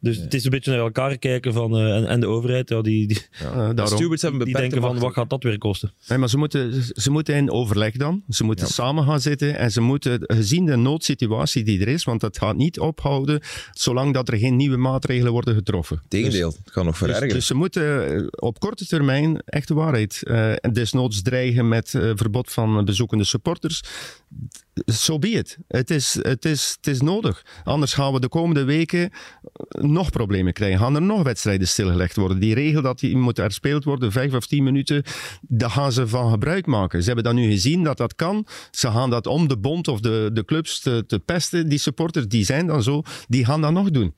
Dus het is een beetje naar elkaar kijken van, eh, en, en de overheid, ja, die, die, Ja, De daarom. stewards hebben die denken van wat gaat dat weer kosten. Nee, maar ze moeten, ze moeten in overleg dan. Ze moeten Ja. samen gaan zitten en ze moeten, gezien de noodsituatie die er is, want dat gaat niet ophouden zolang dat er geen nieuwe maatregelen worden getroffen. Tegendeel, het kan nog Dus, verergeren. dus ze moeten eh, op korte termijn echt de waarheid eh, en desnoods dreigen met eh, verbod van bezoekende supporters. So be it. Het is, het, is, het is nodig. Anders gaan we de komende weken nog problemen krijgen. Gaan er nog wedstrijden stilgelegd worden. Die regel dat die moet herspeeld worden, vijf of tien minuten, daar gaan ze van gebruik maken. Ze hebben dat nu gezien dat dat kan. Ze gaan dat om de bond of de, de clubs te, te pesten. Die supporters, die zijn dan zo, die gaan dat nog doen.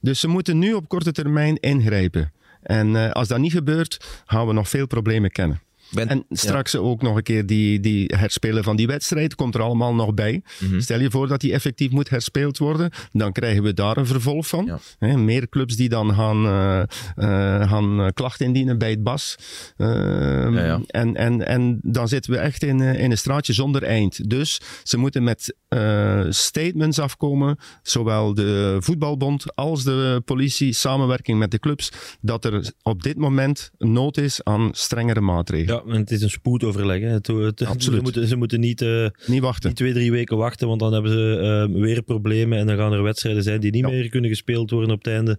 Dus ze moeten nu op korte termijn ingrijpen. En eh, als dat niet gebeurt, gaan we nog veel problemen kennen. Ben- En ja. straks ook nog een keer die, die herspelen van die wedstrijd. Komt er allemaal nog bij. Mhm. Stel je voor dat die effectief moet herspeeld worden. Dan krijgen we daar een vervolg van. Ja. Meer clubs die dan gaan, eh, gaan eh, klachten indienen bij het BAS. Ehm, Ja. En, en, en dan zitten we echt in, in een straatje zonder eind. Dus ze moeten met eh, statements afkomen. Zowel de voetbalbond als de politie. Samenwerking met de clubs. Dat er op dit moment nood is aan strengere maatregelen. Ja, en het is een spoedoverleg. Hè. Het, het- Absoluut. Ze, moeten, ze moeten niet, eh, Niet wachten. niet twee, drie weken wachten, want dan hebben ze eh, weer problemen en dan gaan er wedstrijden zijn die niet Ja. meer kunnen gespeeld worden op het einde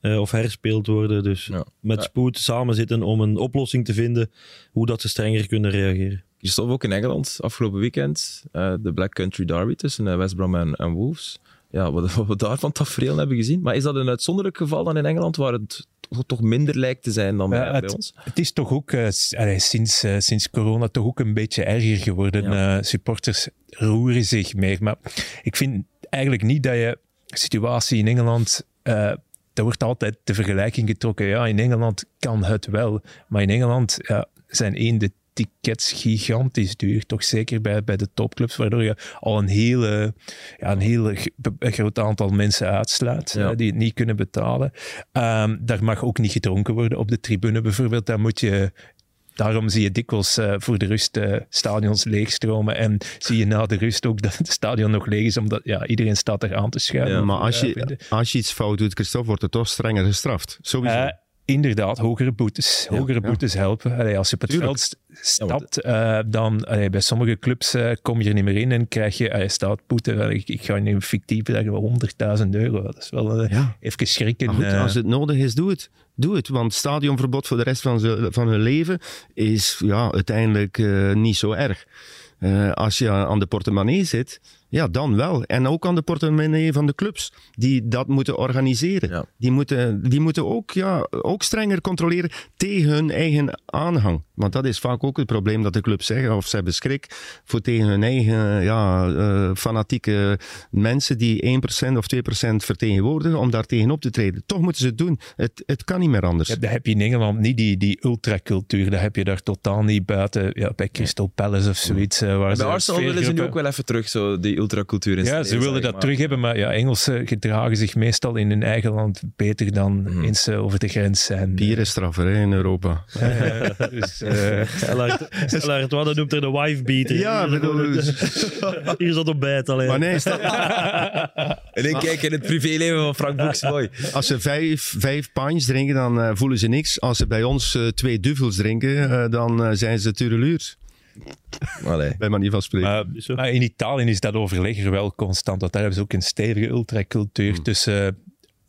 eh, of herspeeld worden. Dus Ja. met spoed samen zitten om een oplossing te vinden hoe dat ze strenger kunnen reageren. Christophe, ook in Engeland, afgelopen weekend, eh, de Black Country Derby tussen eh, West Brom en, en Wolves. Ja, wat, wat we daar van tafereel hebben gezien. Maar is dat een uitzonderlijk geval dan in Engeland, waar het toch- minder lijkt te zijn dan bij, Ja, bij ons? Het is toch ook eh, sinds, sinds corona toch ook een beetje erger geworden. Supporters roeren zich meer. Maar ik vind eigenlijk niet dat je situatie in Engeland. er wordt altijd de vergelijking getrokken. Ja, in Engeland kan het wel. Maar in Engeland zijn één de tickets gigantisch duur. Toch zeker bij, bij de topclubs, waardoor je al een hele, ja, een hele be- groot aantal mensen uitsluit Ja. eh, die het niet kunnen betalen. Ehm, daar mag ook niet gedronken worden op de tribune bijvoorbeeld. Daar moet je Daarom zie je dikwijls eh, voor de rust eh, stadions leegstromen. En zie je na de rust ook dat het stadion nog leeg is, omdat ja, iedereen staat er aan te schuiven. Ja, maar als je, als je iets fout doet, Christophe, wordt het toch strenger gestraft. Sowieso. Inderdaad, hogere boetes. Hogere ja. boetes helpen. Allee, als je op het Tuurlijk. veld st- stapt, eh, dan allee, bij sommige clubs eh, kom je er niet meer in en krijg je, allee, staat boete. Wel, Ik, ik ga nu fictief zeggen, 100.000 euro. Dat is wel eh, ja. even schrikken. Maar goed, als het nodig is, doe het. Doe het, want stadionverbod voor de rest van, ze, van hun leven is ja, uiteindelijk niet zo erg. Als je aan de portemonnee zit, ja, dan wel. En ook aan de portemonnee van de clubs, die dat moeten organiseren. Ja. Die, moeten, die moeten ook, ja, ook strenger controleren tegen hun eigen aanhang. Want dat is vaak ook het probleem dat de clubs zeggen, of ze hebben schrik voor tegen hun eigen ja, eh, fanatieke mensen die 1% of 2% vertegenwoordigen, om daar tegenop te treden. Toch moeten ze het doen. Het, het kan niet meer anders. Ja, dat heb je in Engeland niet, die, die ultracultuur. Dat heb je daar totaal niet buiten. Ja, bij Crystal Palace of zoiets. eh, waar Bij ze Arsenal willen ze nu ook wel even terug, zo, die ultracultuur in Ja, ze willen dat terug hebben, maar ja, Engelsen gedragen zich meestal in hun eigen land beter dan Mhm. eens ze over de grens zijn. Bier is straffer hè, in Europa. Eh, dus, eh, Stella Artois noemt er de wife beater. Ja, dat- bedoel- Hier is dat ontbijt alleen. Maar nee, stel- En ik kijk in het privéleven van Frank Boeks, mooi. als ze vijf, vijf pints drinken, dan eh, voelen ze niks. Als ze bij ons eh, twee duvels drinken, eh, dan eh, zijn ze tureluurs. Allee. Bij manier van spreken. maar, maar in Italië is dat overleg er wel constant. Want daar hebben ze ook een stevige ultracultuur Hmm. tussen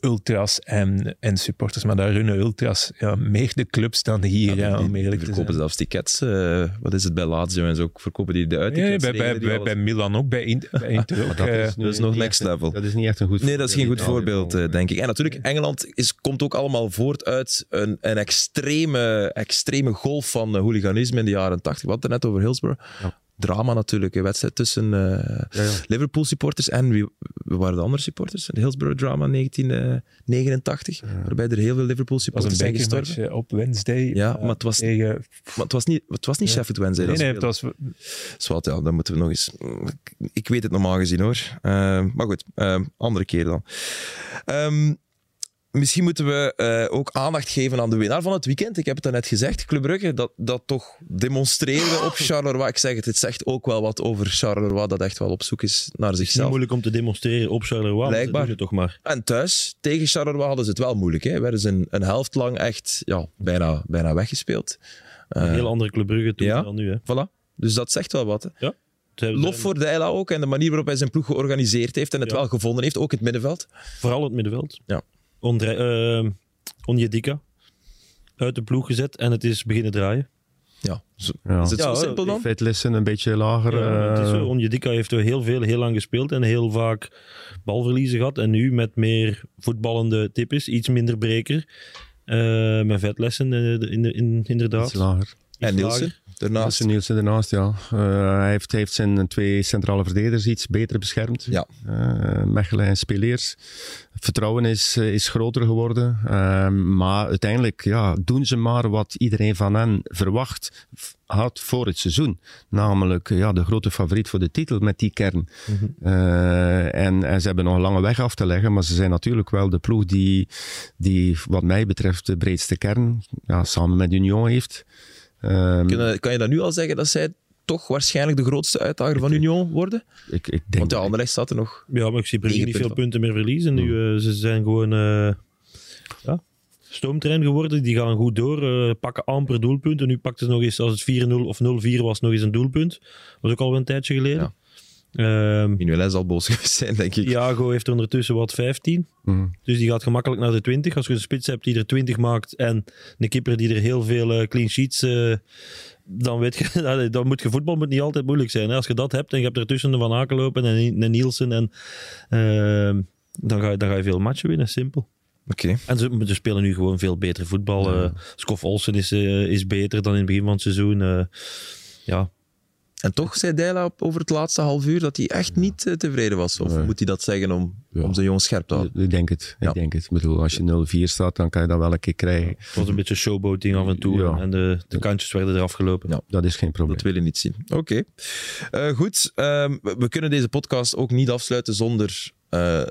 ultras en, en supporters. Maar daar runnen ultras ja, meer de clubs dan hier, ja, om Die eerlijk te verkopen zijn. zelfs tickets. eh, wat is het bij Lazio en zo? Verkopen die de uittickets? bij, bij, bij, bij Milan ook, bij, In- bij Inter ook. dat, eh, is nu dat is nog next een- level. Dat is niet echt een goed Nee, dat is geen goed voorbeeld, eh, denk ik. En natuurlijk, Engeland is, komt ook allemaal voort uit een, een extreme, extreme golf van eh, hooliganisme in de jaren 80. We hadden het net over Hillsborough. Ja. Drama natuurlijk, een wedstrijd tussen eh, Ja, ja. Liverpool-supporters en wie, wie waren de andere supporters? De Hillsborough-drama 1989, waarbij er heel veel was Liverpool-supporters een zijn gestorven. eh, op Wednesday. Ja, eh, maar het was- tegen... Maar het was niet, het was niet. Sheffield Wednesday. Nee, nee, het was... Zwat, ja, dan moeten we nog eens. Ik- weet het normaal gezien hoor. Eh, maar goed, eh, andere keer dan. Ehm, misschien moeten we eh, ook aandacht geven aan de winnaar van het weekend. Ik heb het net gezegd, Club Brugge, dat, dat toch demonstreerde op Charleroi. Ik zeg het, het zegt ook wel wat over Charleroi, dat echt wel op zoek is naar Het is niet zichzelf. moeilijk om te demonstreren op Charleroi, dat Blijkbaar. toch maar. En thuis, tegen Charleroi hadden ze het wel moeilijk. Hè. Werden ze een, een helft lang echt ja, bijna, bijna weggespeeld. Een heel andere Club Brugge toen ja. dan nu. Hè. Voilà. Dus dat zegt wel wat. Hè. Hebben- Lof voor Deila ook en de manier waarop hij zijn ploeg georganiseerd heeft en het Ja. wel gevonden heeft, ook het middenveld. Vooral het middenveld. Ja. Ondre, eh, Onjedika uit de ploeg gezet en het is beginnen draaien. Ja. Zo- Ja. Is het Ja, zo simpel dan? Vetlissen een beetje lager. Ja, is eh. Onjedika heeft er heel veel, heel lang gespeeld en heel vaak balverliezen gehad. En nu met meer voetballende types, iets minder breker. eh, met vetlessen, eh, in, in, inderdaad. iets lager. En Nielsen, lager. Daarnaast. Nielsen, Nielsen ernaast, ja. Eh, hij heeft, zijn twee centrale verdedigers iets beter beschermd. Ja. Eh, Mechelen en Speleers. Vertrouwen is, eh, is groter geworden. Eh, maar uiteindelijk ja, doen ze maar wat iedereen van hen verwacht had voor het seizoen. Namelijk ja, de grote favoriet voor de titel met die kern. Eh, en, en ze hebben nog een lange weg af te leggen, maar ze zijn natuurlijk wel de ploeg die, die wat mij betreft de breedste kern ja, samen met Union heeft. Ehm, Kunnen, kan je dat nu al zeggen dat zij toch waarschijnlijk de grootste uitdager van Union worden? ik, ik denk Want ja, Anderlecht staat er nog. Ja, maar ik zie Brugge niet veel punten. punten meer verliezen. Nu, eh, ze zijn gewoon eh, ja, stoomtrein geworden. Die gaan goed door, eh, pakken amper doelpunten. Nu pakten ze nog eens, als het 4-0 of 0-4 was, nog eens een doelpunt. was ook al een tijdje geleden. Ehm, Minuel zal boos geweest zijn, denk ik. Iago heeft er ondertussen wat 15. Mhm. Dus die gaat gemakkelijk naar de 20. Als je een spits hebt die er 20 maakt en een keeper die er heel veel eh, clean sheets... eh, dan weet je, dan moet je voetbal moet niet altijd moeilijk zijn. Hè? Als je dat hebt en je hebt er tussen de Van Aken lopen en, en Nielsen, en, ehm, dan, ga je, dan ga je veel matchen winnen, simpel. Oké. En ze, ze spelen nu gewoon veel beter voetbal. eh Skof Olsen is, eh, is beter dan in het begin van het seizoen. eh. ja, En toch zei Deila op- over het laatste half uur dat hij echt niet eh, tevreden was. Of Nee. moet hij dat zeggen om, Ja. om zijn jongens scherp te houden? Ik denk het. Ja. Ik denk het. Ik bedoel, als je 0-4 staat, dan kan je dat wel een keer krijgen. het was een beetje showboating af en toe. Ja. En de, de kantjes werden eraf gelopen. Ja. Dat is geen probleem. Dat wil je niet zien. Oké. Eh, goed. Ehm, we, kunnen deze podcast ook niet afsluiten zonder eh,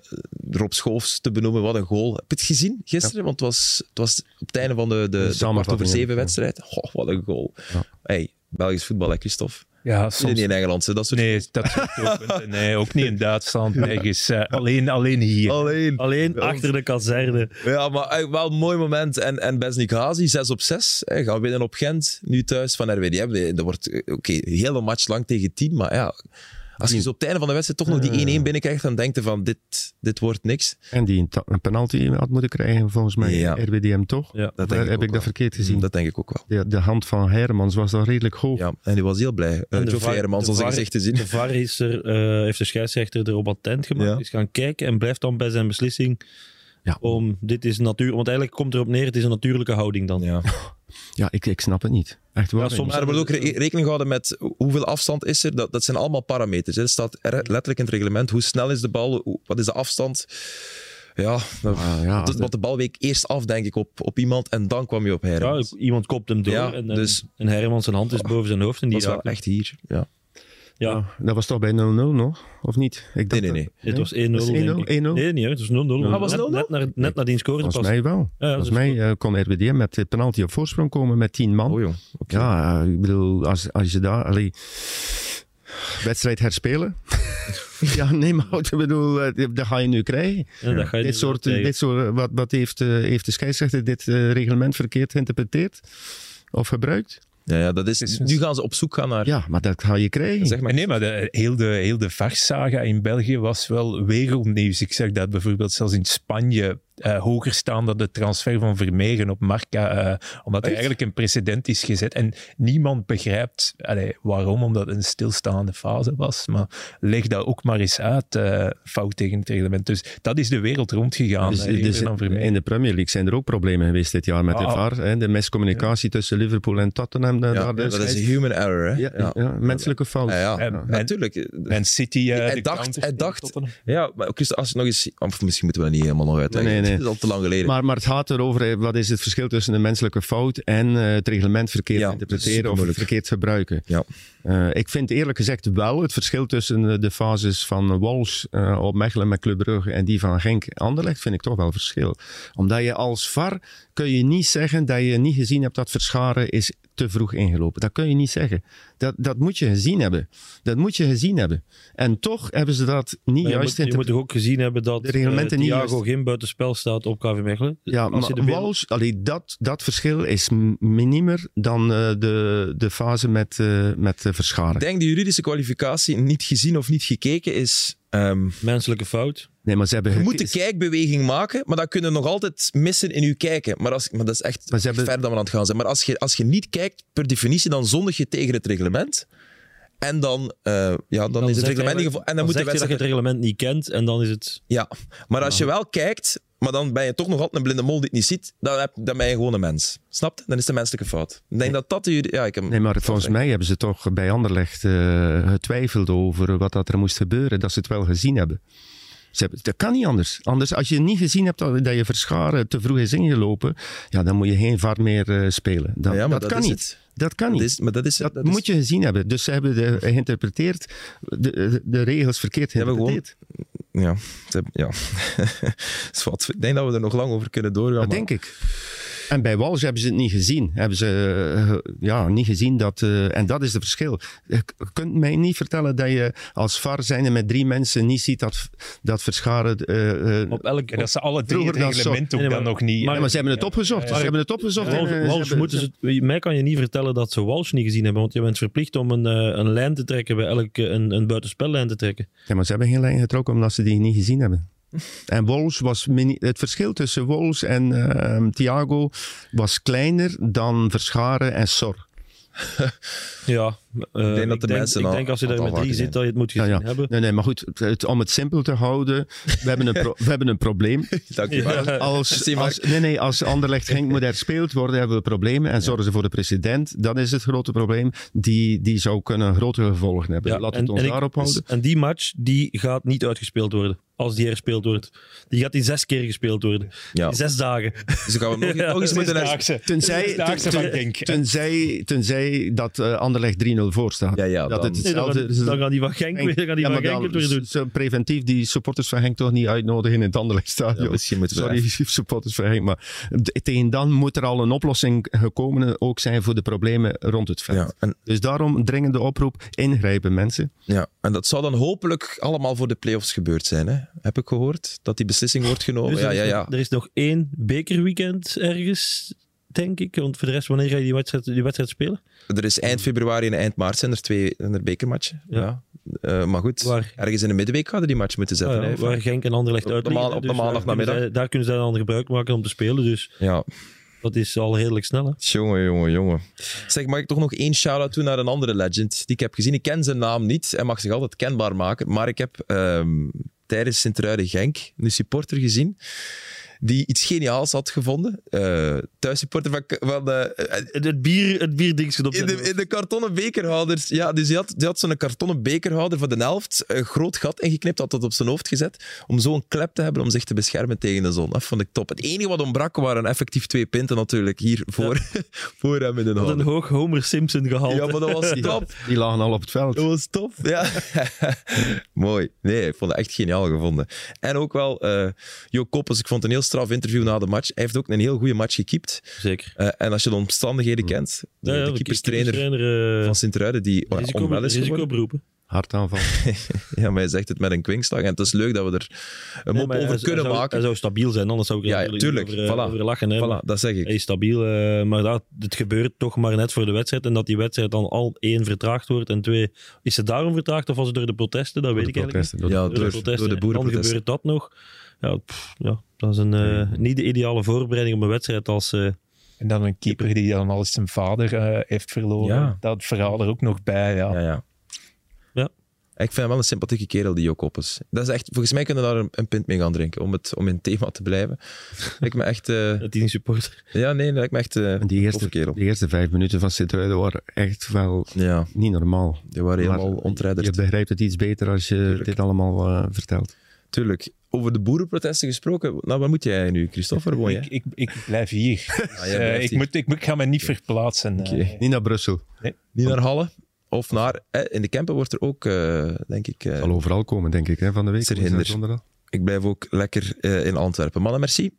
Rob Schoofs te benoemen. Wat een goal. Heb je het gezien gisteren? Want het was, het was op het einde van de, de, de kwart over zeven ja. wedstrijd. Goh, wat een goal. Ja. Hey, Belgisch voetbal, hè, Christophe? Ja, soms. niet in Engeland. hè, Dat soort Nee, dat soort doelpunten. Nee, ook niet in Duitsland. Nergens. eh, alleen, alleen hier. Alleen. Alleen achter de kazerne. Ja, maar eh, wel een mooi moment. En, en Besnik Hazi, 6 op 6. Hè, gaan winnen op Gent, nu thuis van RWDM. Dat wordt, eh, oké, een hele match lang tegen 10. Maar ja, als je zo op het einde van de wedstrijd toch nog die 1-1 binnenkrijgt, dan denk je van, dit, dit wordt niks. En die een, penalty had moeten krijgen, volgens mij. Ja. RWDM toch? Ja. Dat denk ik heb ook ik wel. dat verkeerd gezien? Dat denk ik ook wel. De, de hand van Hermans was dan redelijk hoog. Ja, en die was heel blij. Uh, Geoffrey VAR- Hermans de onze VAR- gezicht te zien. De VAR is er, eh, heeft de scheidsrechter erop attent gemaakt. Ja. Is gaan kijken en blijft dan bij zijn beslissing. Ja. Om, dit is natuur, want eigenlijk komt erop neer, het is een natuurlijke houding dan. Ja. Ja, ik, ik snap het niet. Echt waar. Ja, soms- Maar er wordt ook re- rekening gehouden met hoeveel afstand is er. Dat, dat zijn allemaal parameters. Hè. Er staat er letterlijk in het reglement hoe snel is de bal, wat is de afstand. Ja, dat, Ah, ja, dat- want de bal week eerst af, denk ik, op, op iemand en dan kwam je op Ja, Hermans. iemand kopt hem door Ja, en, en, dus- en Hermans zijn hand is boven zijn hoofd. En die dat wel echt hier. Ja. Ja, Ja, dat was toch bij 0-0 nog? Of niet? Ik Nee, dacht nee, nee. het was 1-0. Was het 1-0? denk ik. 1-0? Nee, niet, hè, het was 0-0. Ah, was het net, 0-0? net, naar, net nadien scoorde Volgens pas. mij wel. Ja, Volgens dat is mij eh, kon RWDM met de penalty op voorsprong komen met 10 man. Oh. Ja, eh, ik bedoel, als, als je daar... Allee, wedstrijd herspelen. ja, nee, maar ik bedoel, eh, dat ga je nu krijgen. Ja, dat ga je Dit soort, krijgen. dit soort wat, wat heeft, eh, heeft de scheidsrechter dit eh, reglement verkeerd geïnterpreteerd? Of gebruikt? Ja, ja, dat is, nu gaan ze op zoek gaan naar... Ja, maar dat ga je krijgen. Zeg maar. Nee, maar de, heel, de, heel de in België was wel wereldnieuws. Ik zag dat bijvoorbeeld zelfs in Spanje eh, hoger staan dan de transfer van Vermeeren op Marca, eh, omdat er eigenlijk een precedent is gezet. En niemand begrijpt allee, waarom, omdat het een stilstaande fase was. Maar leg dat ook maar eens uit, eh, fout tegen het reglement. Dus dat is de wereld rondgegaan, Dus- dus in de Premier League zijn er ook problemen geweest dit jaar met de Ah. VAR. Hè? De miscommunicatie tussen Liverpool en Tottenham. Ja, daar de dat is een human error, hè? ja, ja. menselijke fout. Ja, ja. En- natuurlijk. Man City... eh, Hij de dacht- hij dacht-. Ja, maar ook als je nog eens... Of misschien moeten we dat niet helemaal nog uitleggen. Nee, nee. Dat is al te lang geleden. Maar, maar het gaat erover, eh, wat is het verschil tussen een menselijke fout en eh, het reglement verkeerd Ja, interpreteren of verkeerd gebruiken. Ja. Eh, ik vind eerlijk gezegd wel het verschil tussen de fases van Walsh op Mechelen met Club Brugge en die van Genk Anderlecht vind ik toch wel verschil. Omdat je als VAR kun je niet zeggen dat je niet gezien hebt dat Verscharen is te vroeg ingelopen. Dat kun je niet zeggen. Dat, dat moet je gezien hebben. Dat moet je gezien hebben. En toch hebben ze dat niet Maar je, juist moet, je moet toch ook gezien hebben dat De reglementen niet Thiago juist. geen buitenspel staat op KV Mechelen. Ja, Als maar wereld- Walsh, allee, dat, dat verschil is minimer dan eh, de, de fase met, eh met Verscharen. Ik denk de juridische kwalificatie niet gezien of niet gekeken is... ehm, Menselijke fout. Nee, maar ze hebben... je moet de kijkbeweging maken, maar dat kun je nog altijd missen in je kijken. Maar, als, maar dat is echt Maar ze hebben- ver dan we aan het gaan zijn. Maar als je, als je niet kijkt, per definitie, dan zondig je tegen het reglement. En dan, eh, ja, dan, is het reglement gevo- En dan, dan moet de je dat je het reglement niet kent en dan is het... Ja, maar als je wel kijkt, maar dan ben je toch nog altijd een blinde mol die het niet ziet, dan, heb, dan ben je gewoon een mens. Snap je? Dan is de menselijke fout. Ik denk dat dat de... juri- Ja, ik heb, Nee, maar volgens mij hebben ze toch bij Anderlecht eh, getwijfeld over wat dat er moest gebeuren, dat ze het wel gezien hebben. Ze hebben dat kan niet anders. Anders, als je niet gezien hebt dat, dat je Verscharen te vroeg is ingelopen, ja, dan moet je geen VAR meer eh, spelen. Dat, Ja, dat, dat kan niet. het. Dat kan dat niet. is, maar dat is... Dat, dat is- moet je gezien hebben. Dus ze hebben de, geïnterpreteerd, de, de, de regels verkeerd hebben gewoon- geïnterpreteerd. Ja, hebben- ja. Ik denk dat we er nog lang over kunnen doorgaan. Dat maar- denk ik. En bij Walsh hebben ze het niet gezien. Hebben ze eh, ja, niet gezien dat. eh, en dat is het verschil. Je kunt mij niet vertellen dat je als VAR zijnde met drie mensen niet ziet dat, dat Verscharen. eh, Op elk... En dat ze alle drie het reglement ook Nee, dan maar- nog niet... maar- maar ze hebben het opgezocht. Ze hebben het opgezocht. en, Walsh, ze Walsh hebben- moeten ze, mij kan je niet vertellen dat ze Walsh niet gezien hebben, want je bent verplicht om een, een lijn te trekken bij elke een, een buitenspellijn te trekken. Ja, maar ze hebben geen lijn getrokken omdat ze die niet gezien hebben. En Wolves was mini- het verschil tussen Wolves en eh, Thiago was kleiner dan Verscharen en Sor. Ja, eh, Ik denk dat de denk, mensen ik al- denk als je daar met drie zit, dat je het moet gezien ja. hebben. Nee, nee, maar goed, het, om het simpel te houden, we hebben een, pro- we hebben een probleem. Dank je Ja. wel. Als, als, nee, nee, als Anderlecht Genk moet herspeeld worden, hebben we problemen. En zorgen ze voor de president, dat is het grote probleem. Die, die zou kunnen grote gevolgen hebben. Ja, Laten we het ons daarop houden. En die match, die gaat niet uitgespeeld worden. Als die herspeeld wordt. Die gaat in zes keer gespeeld worden. Ja. In zes dagen. Dus dan gaan we nog, nog eens moeten... Tenzij, tenzij, tenzij dat eh Anderlecht 3-0 voor staat. Ja, ja, dat dan- het Nee, dan, die van Genk, weer- dan gaan die Ja, van maar Genk dan het weer doen. preventief die supporters van Genk toch niet uitnodigen in het Anderlechtstadion. Ja, misschien moeten we Sorry, supporters van Genk. Maar tegen dan moet er al een oplossing gekomen ook zijn voor de problemen rond het veld. Ja, en, Dus daarom dringende oproep, ingrijpen mensen. ja, en dat zou dan hopelijk allemaal voor de play-offs gebeurd zijn, hè? heb ik gehoord. Dat die beslissing wordt genomen. Dus ja, ja, ja. er is nog één bekerweekend ergens, denk ik. Want voor de rest, wanneer ga je die wedstrijd, die wedstrijd spelen? Er is eind februari en eind maart zijn er twee er bekermatchen. Ja. Ja. Eh, maar goed, Waar- ergens in de middenweek hadden die match moeten zetten. Ah, ja, waar Genk en Anderlecht Op de uit op de dus daar maandagnamiddag. kunnen zij- Daar kunnen zij dan gebruik maken om te spelen. Dus ja. dat is al redelijk snel. Hè? Jongen, jongen, jongen. Zeg, mag ik toch nog één shout-out doen naar een andere legend die ik heb gezien? Ik ken zijn naam niet. Hij mag zich altijd kenbaar maken. Maar ik heb ehm, tijdens Sint-Truiden-Genk een supporter gezien die iets geniaals had gevonden. Eh thuissupporter van... van eh, Het, het bier, het bierdingetje op in, de, in de kartonnen bekerhouders. Ja, dus die had, die had zo'n kartonnen bekerhouder van de helft. Een groot gat ingeknipt, had dat op zijn hoofd gezet. Om zo'n klep te hebben om zich te beschermen tegen de zon. Dat vond ik top. Het enige wat ontbrak waren effectief twee pinten natuurlijk hier voor, voor hem in de Wat een hoog Homer Simpson gehaald. Ja, maar dat was top. Die lagen al op het veld. Dat was tof. Ja. Mooi. Nee, ik vond het echt geniaal gevonden. En ook wel eh Jo ik vond een heel straf interview na de match. Hij heeft ook een heel goede match gekiept. Zeker. Eh, en als je de omstandigheden kent, de, Ja, ja, de keeperstrainer eh, van Sint-Truiden, die oh, risico, onwel is geworden. risicoberoepen. Hartaanval. Ja, maar hij zegt het met een kwinkslag. En het is leuk dat we er een mop over hij kunnen zou, maken. Hij zou stabiel zijn, anders zou ik er Ja, ja, tuurlijk. over, eh, Voilà. over lachen. Hè, maar Voilà, dat zeg ik. Hij is stabiel, maar dat, het gebeurt toch maar net voor de wedstrijd. En dat die wedstrijd dan al één vertraagd wordt en twee... Is het daarom vertraagd of was het door de protesten? Dat weet ik eigenlijk niet. Door de- Ja, Door de, door, protesten. door de En Dan boerenprotesten. gebeurt dat nog. Ja, pff, ja dat is een, eh, niet de ideale voorbereiding op een wedstrijd als... eh, En dan een keeper die dan al eens zijn vader eh, heeft verloren. Ja. Dat verhaal er ook nog bij. Ja. Ja, ja. Ja. Ik vind hem wel een sympathieke kerel, die Jo Koppes. Dat is echt, volgens mij kunnen we daar een, een pint mee gaan drinken, om, het, om in het thema te blijven. Lijkt me echt... eh, het is een supporter. ja, nee, lijkt me echt eh En die eerste, kerel. die eerste vijf minuten van Sint-Truiden waren echt wel Ja, niet normaal. die waren helemaal Maar ontrijderd. Je begrijpt het iets beter als je Tuurlijk. dit allemaal eh, vertelt. Tuurlijk. Over de boerenprotesten gesproken. Nou, waar moet jij nu, Christophe? Waar woon jij? Ik, ik, ik blijf hier. Ah, jij eh, blijft ik, hier. moet, ik, moet, ik ga me niet verplaatsen. Eh. Niet naar Brussel. Niet naar Halle? Of naar... eh, in de Kempen wordt er ook, eh, denk ik... eh, Zal overal komen, denk ik, hè, van de week. Is er hinder? ik blijf ook lekker eh, in Antwerpen. Mannen, merci.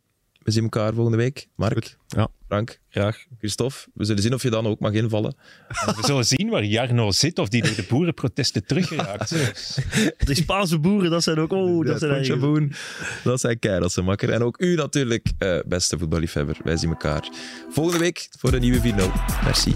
We zien elkaar volgende week. Mark, Goed. Ja. Frank, Graag. Christophe. We zullen zien of je dan ook mag invallen. En we zullen zien waar Jarno zit of die door de boerenprotesten teruggeraakt is. Die Spaanse boeren, dat zijn ook... Oh, dat zijn eigenlijk- dat zijn makker. En ook u natuurlijk, eh, beste voetballiefhebber. Wij zien elkaar volgende week voor een nieuwe 4-0. Merci.